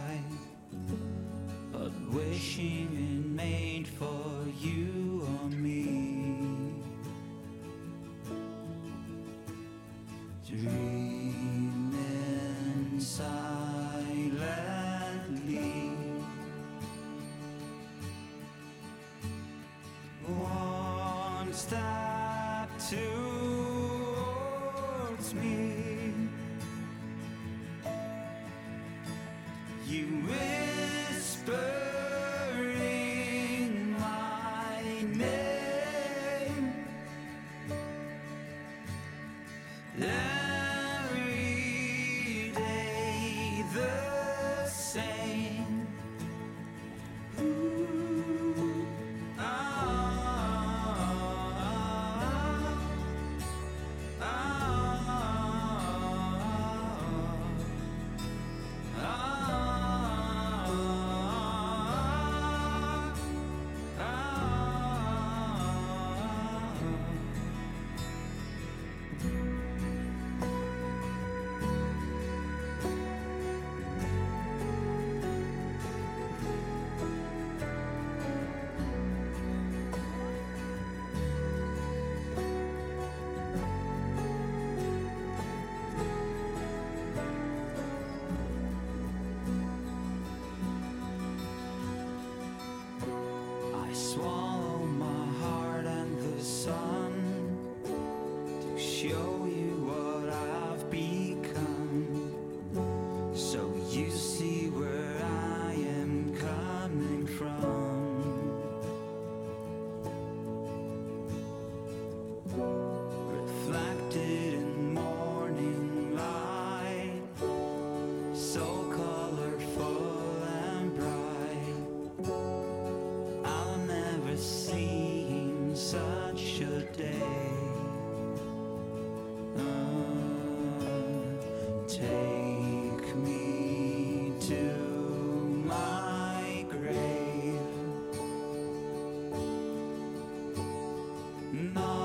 No.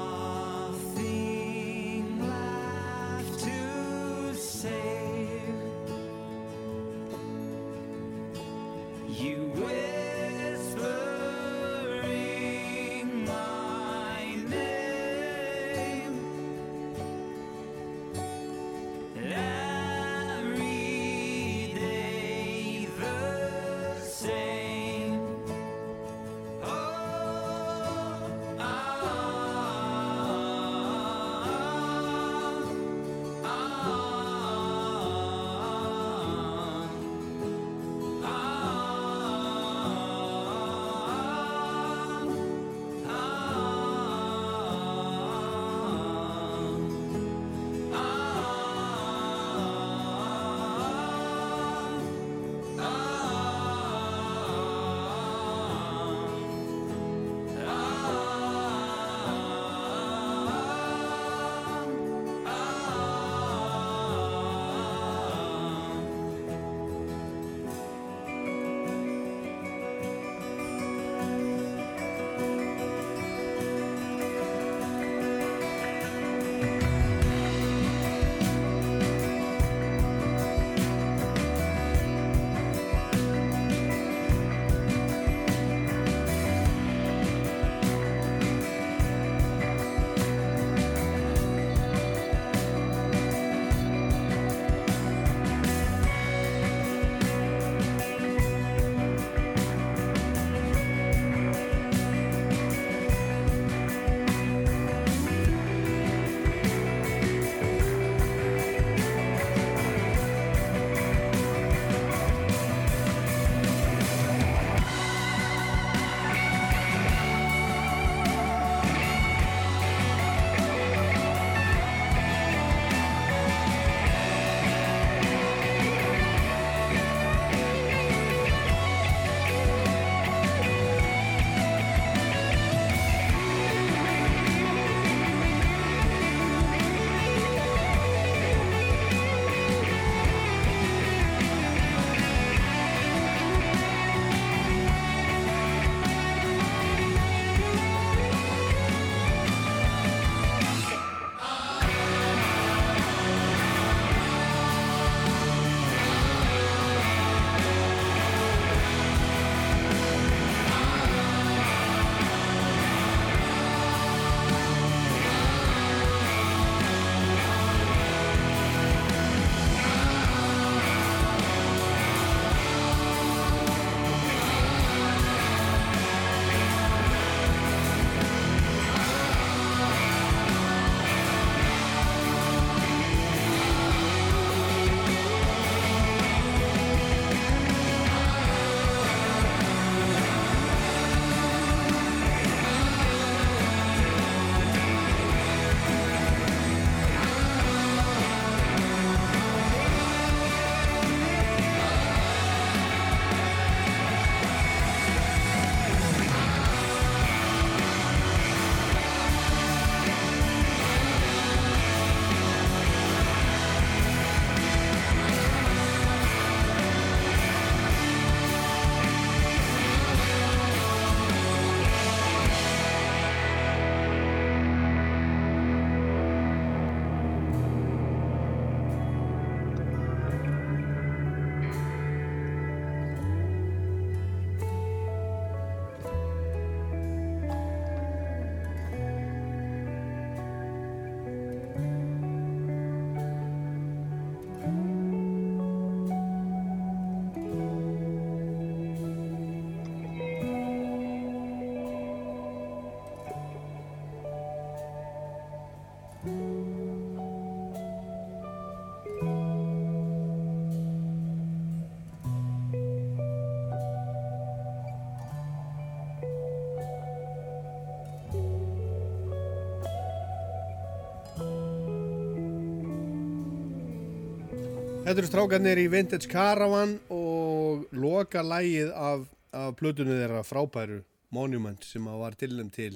Þetta eru strákarnir í Vintage Caravan og loka lægið af, af plötunni þeirra frábæru Monument sem var tilnum til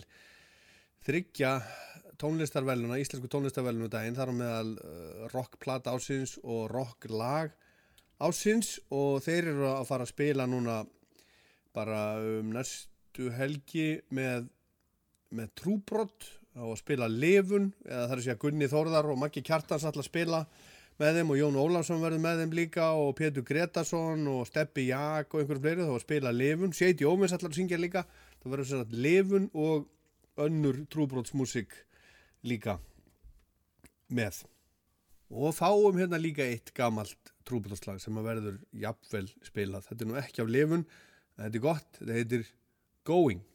þryggja tónlistarveluna, íslensku tónlistarveluna daginn, þar á meðal uh, rockplata ásins og rocklag ásins og þeir eru að fara að spila núna bara um næstu helgi með, með trúbrott á að spila lifun eða það er að segja Gunni Þórðar og Maggi Kjartans alltaf að spila með þeim og Jón Ólafsson verður með þeim líka og Pétur Gretarsson og Steppi Jak og einhverjum fleiri þá að spila lifun, Seiti Ómins allar syngja líka. Það verður sér að lifun og önnur trúbrottsmusik líka með. Og fáum hérna líka eitt gamalt trúbrotslag sem að verður jafnvel spilað, þetta er nú ekki af lifun þetta er gott, þetta heitir Going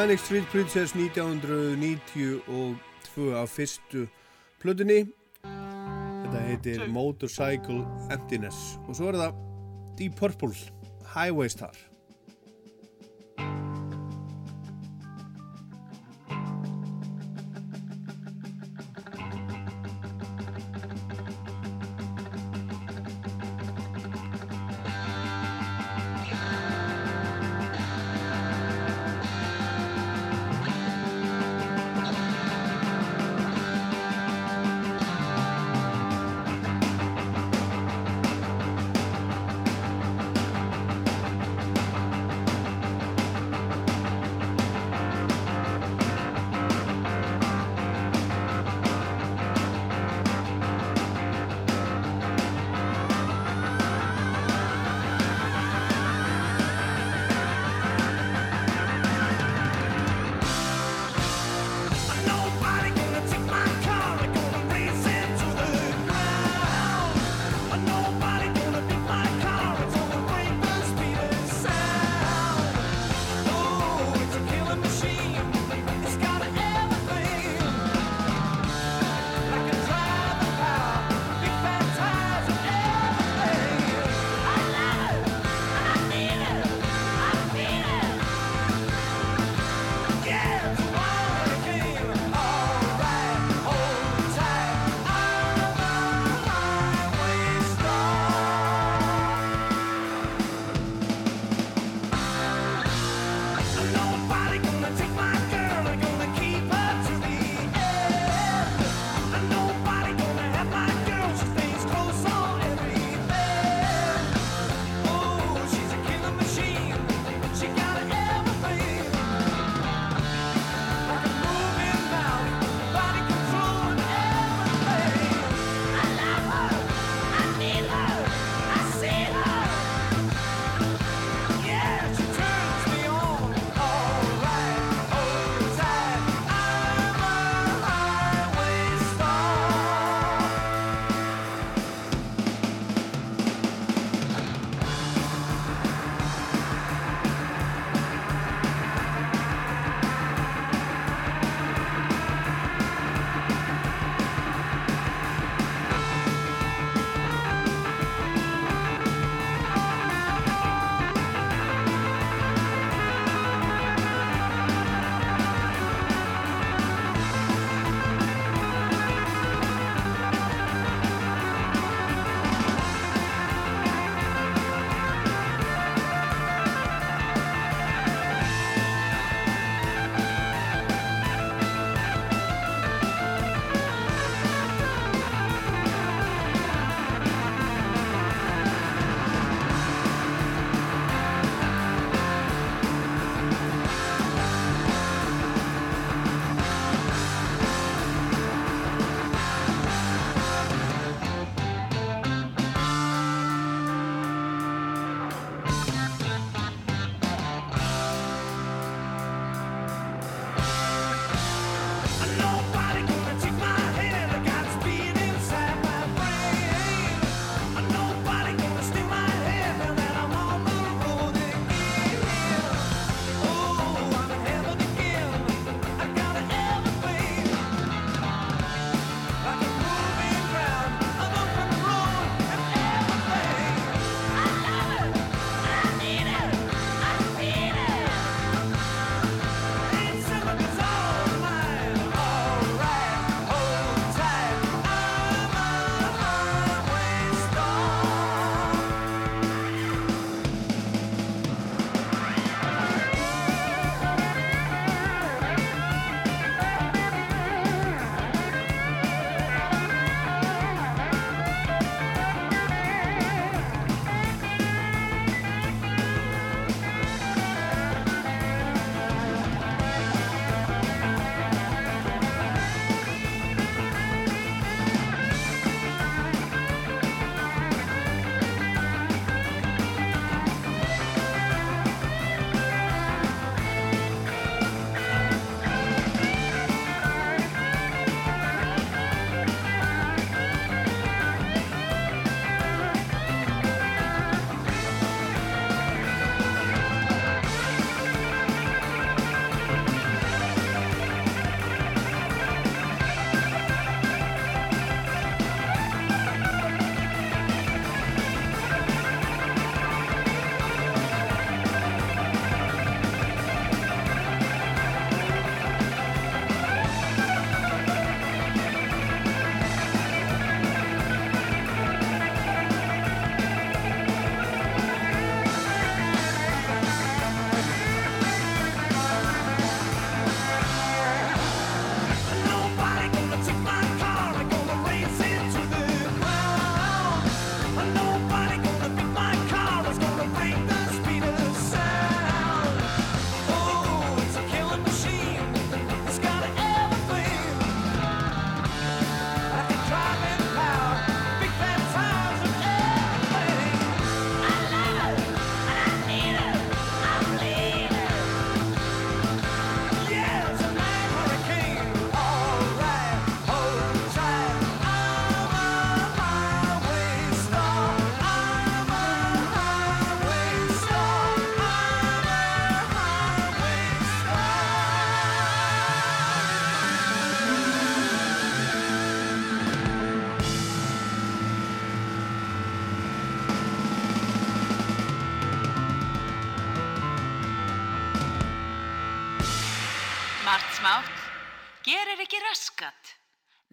Manic Street Princess 1992 af fyrstu plötunni. Þetta heitir Motorcycle Emptiness. Og svo er það Deep Purple Highway Star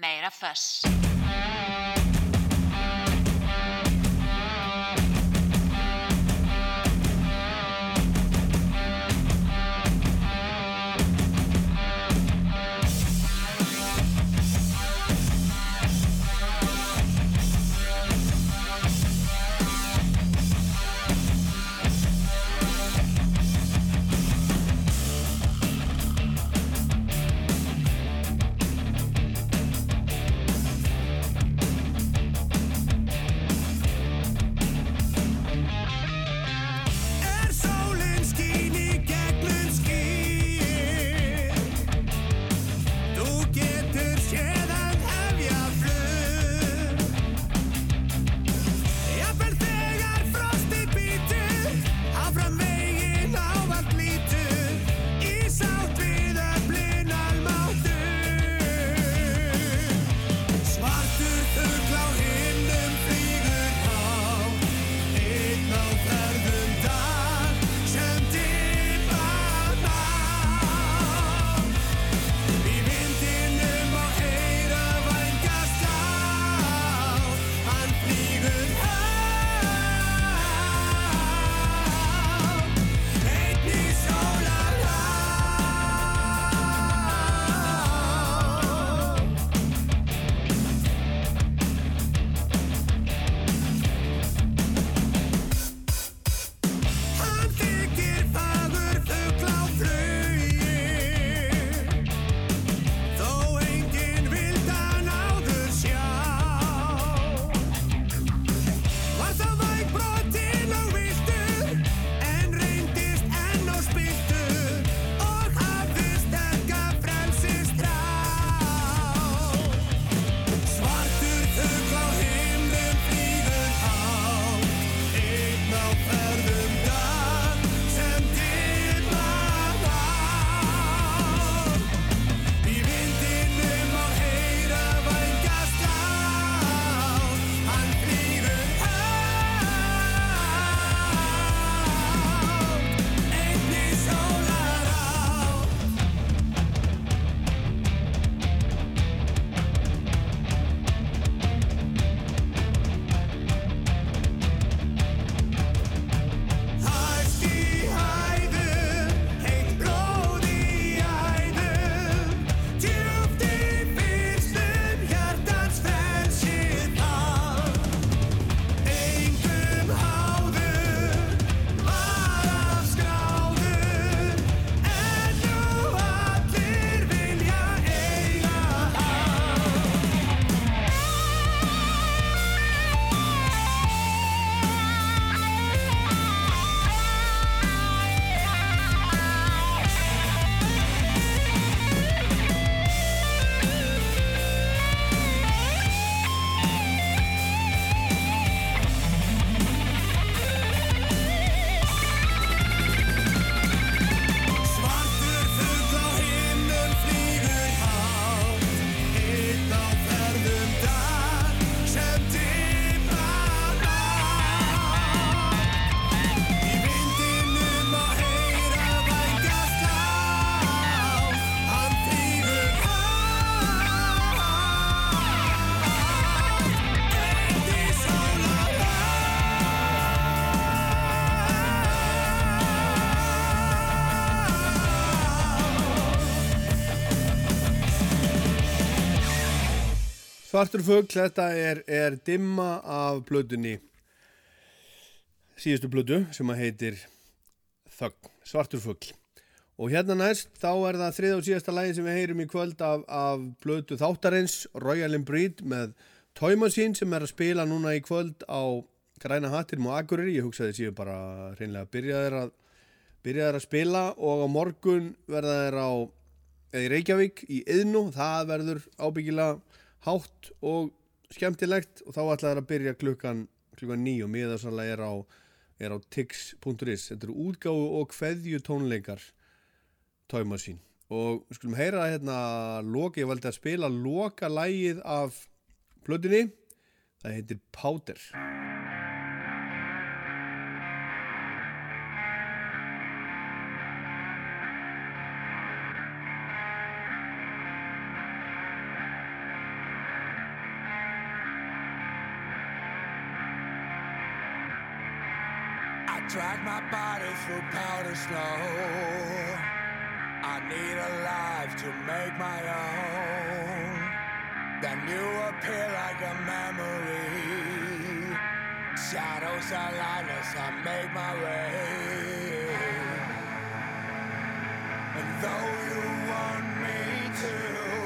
Meira föss. Svartur fugl, þetta er, er dimma af blöðunni síðustu blödu sem að heitir Þögn, Svartur fugl. Og hérna næst þá er það þrið og síðasta lagi sem við heyrum í kvöld af, af blödu þáttarins Royal and Breed með Machine sem er að spila núna í kvöld á Græna Hattinum og Akureyri. Ég hugsaði séu bara reynlega að byrja þeir að byrja þeir að spila og á morgun verða þeir á eða í Reykjavík í Yðnú það verður ábyggilega hátt og skemmtilegt og þá ætla þeir að byrja klukkan klukkan nýju miða sannlega er á, er á tix.is þetta eru útgáfu og kveðju tónleikar tóimasín og við skulum heyra hérna loka, ég valdi að spila loka lægið af plötunni. Það heitir Powder for powder snow. I need a life to make my own. Then you appear like a memory. Shadows are lightless, I make my way. And though you want me to.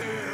Yeah. [LAUGHS]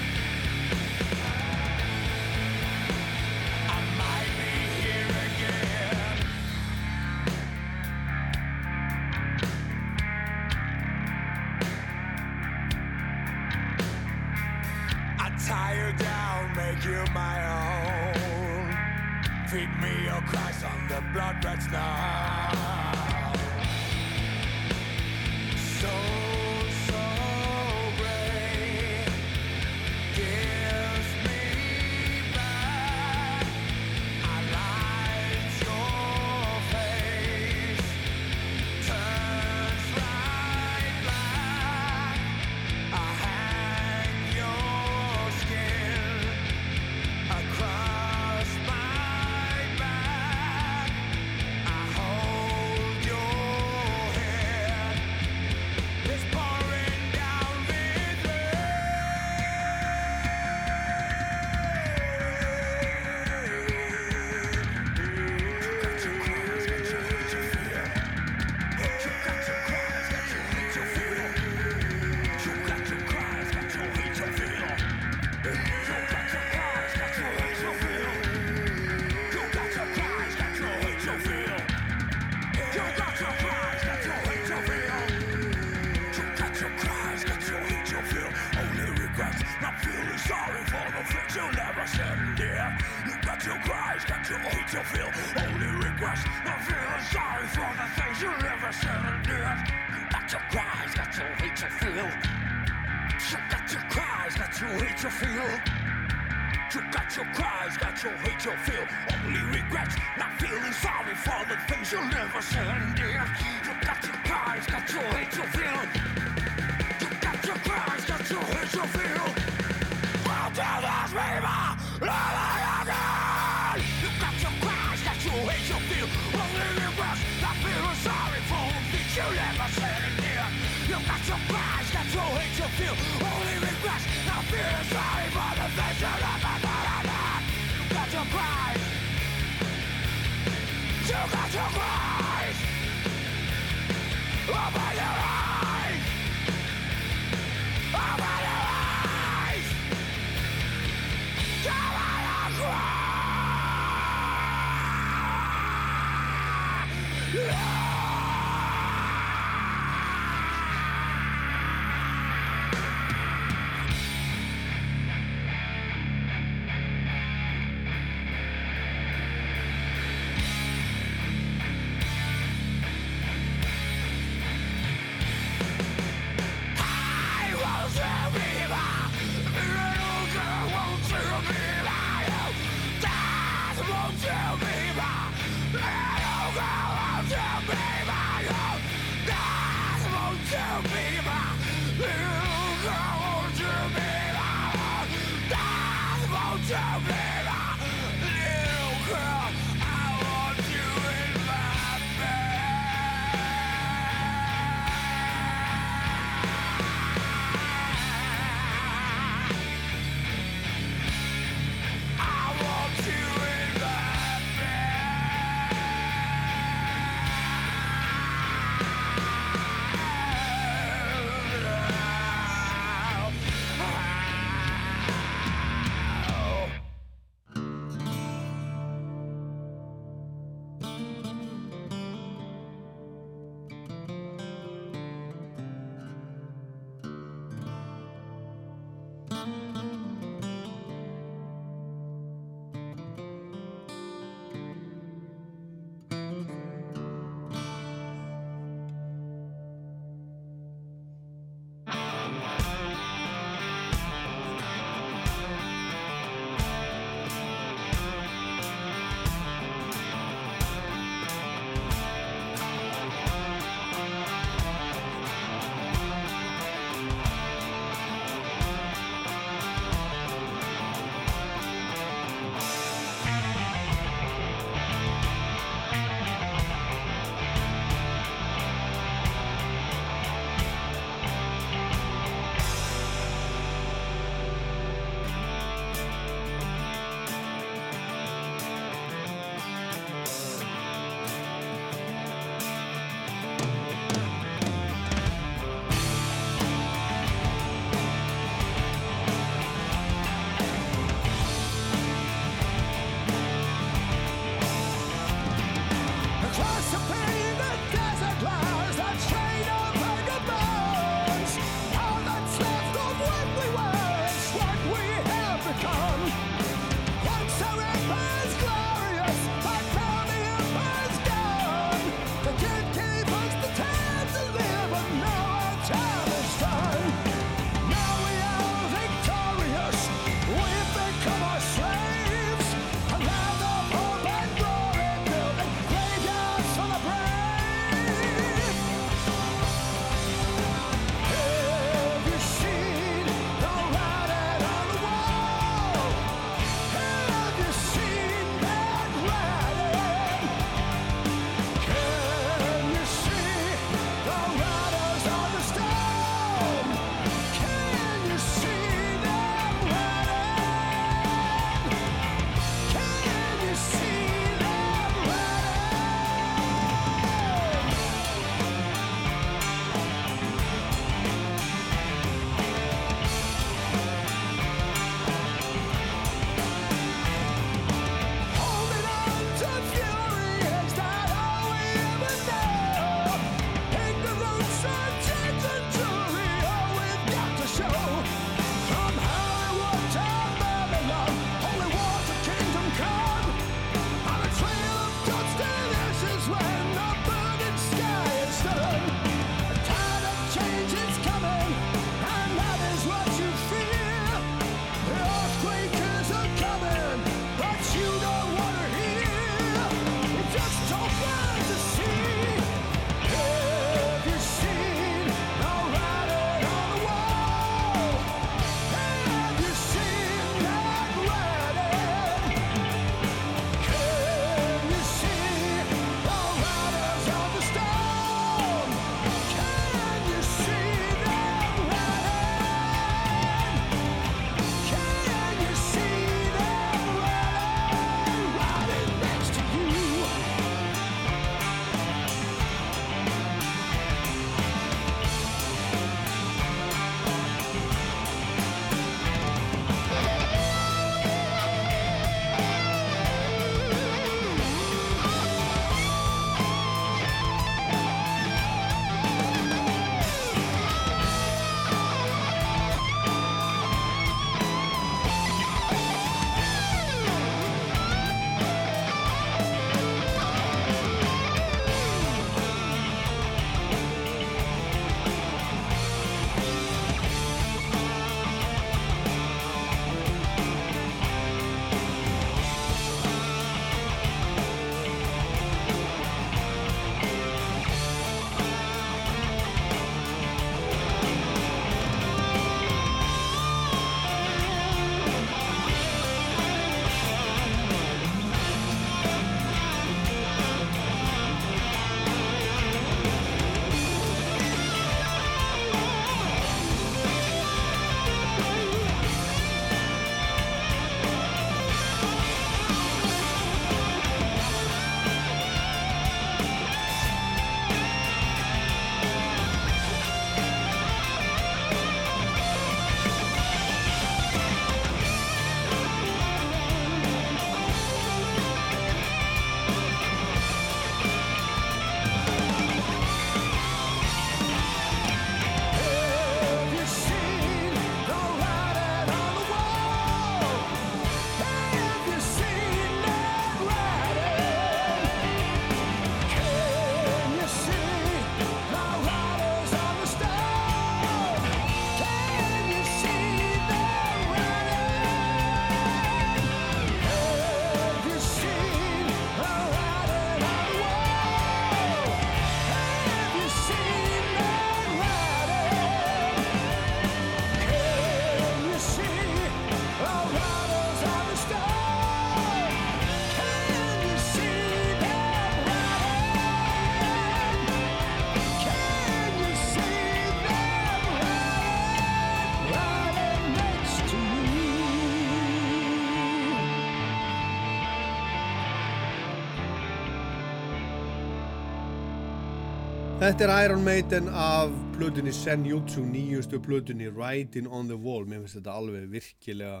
Þetta er Iron Maiden af plötunni Senjutsu, nýjustu plötunni Riding on the Wall. Mér finnst þetta alveg virkilega,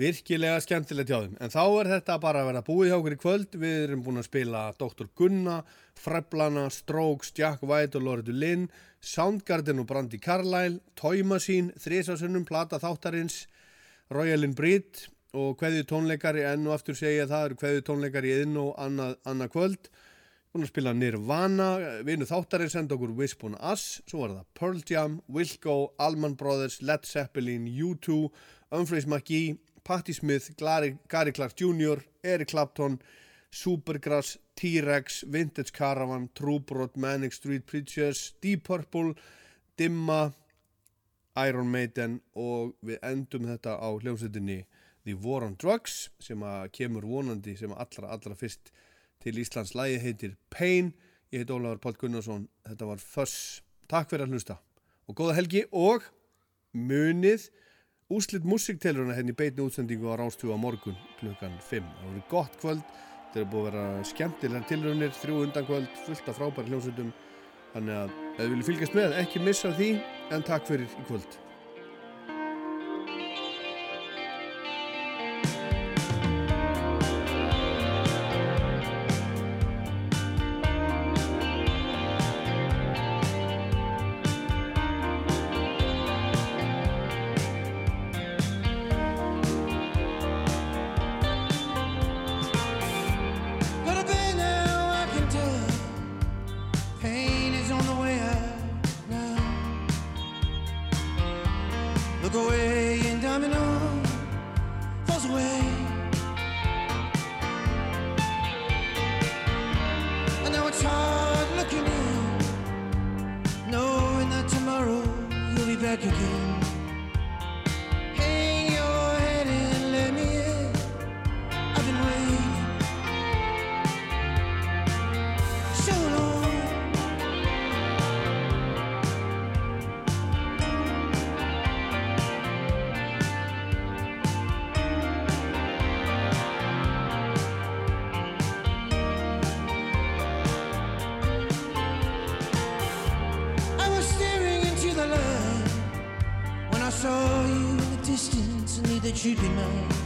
virkilega skemmtilegt hjá þeim. En þá er þetta bara að vera búið hjá okkur í kvöld. Við erum búin að spila Dr. Gunna, Freblana, Strokes, Jack White og Loretta Lynn, Soundgarden og Brandi Carlyle, Toy Machine, Þrísasunnum, Plata Þáttarins, Royalin Breed og hverju tónleikari, enn og aftur segja það eru hverju tónleikari inn og annað, annað kvöld. Búin að spila Nirvana, vinu þáttarinn senda okkur Wisp on Us, svo var það Pearl Jam, Wilco, Allman Brothers, Led Zeppelin, U2, Humphreys McGee, Patti Smith, Gary, Gary Clark Jr., Eric Clapton, Supergrass, T-Rex, Vintage Caravan, Blood, Manic Street Preachers, Deep Purple, Dimma, Iron Maiden og við endum þetta á hljómsveitinni The War on Drugs sem að kemur vonandi sem allra allra fyrst til Íslands. Lægi heitir Pain. Ég heit Ólafur Páll Gunnarsson. Þetta var Fuss, takk fyrir að hlusta. Og góða helgi og munið. Úslitt musiktelurina henni beitni útsendingu á Rástúa morgun klukkan 5 það voru gott kvöld. Þetta er búið að vera skemmtilegar tilraunir þrjú undan kvöld, fullt af frábæri hljómsveitum. Þannig að ef þið viljið fylgjast með ekki missa því. En takk fyrir í kvöld tu des mains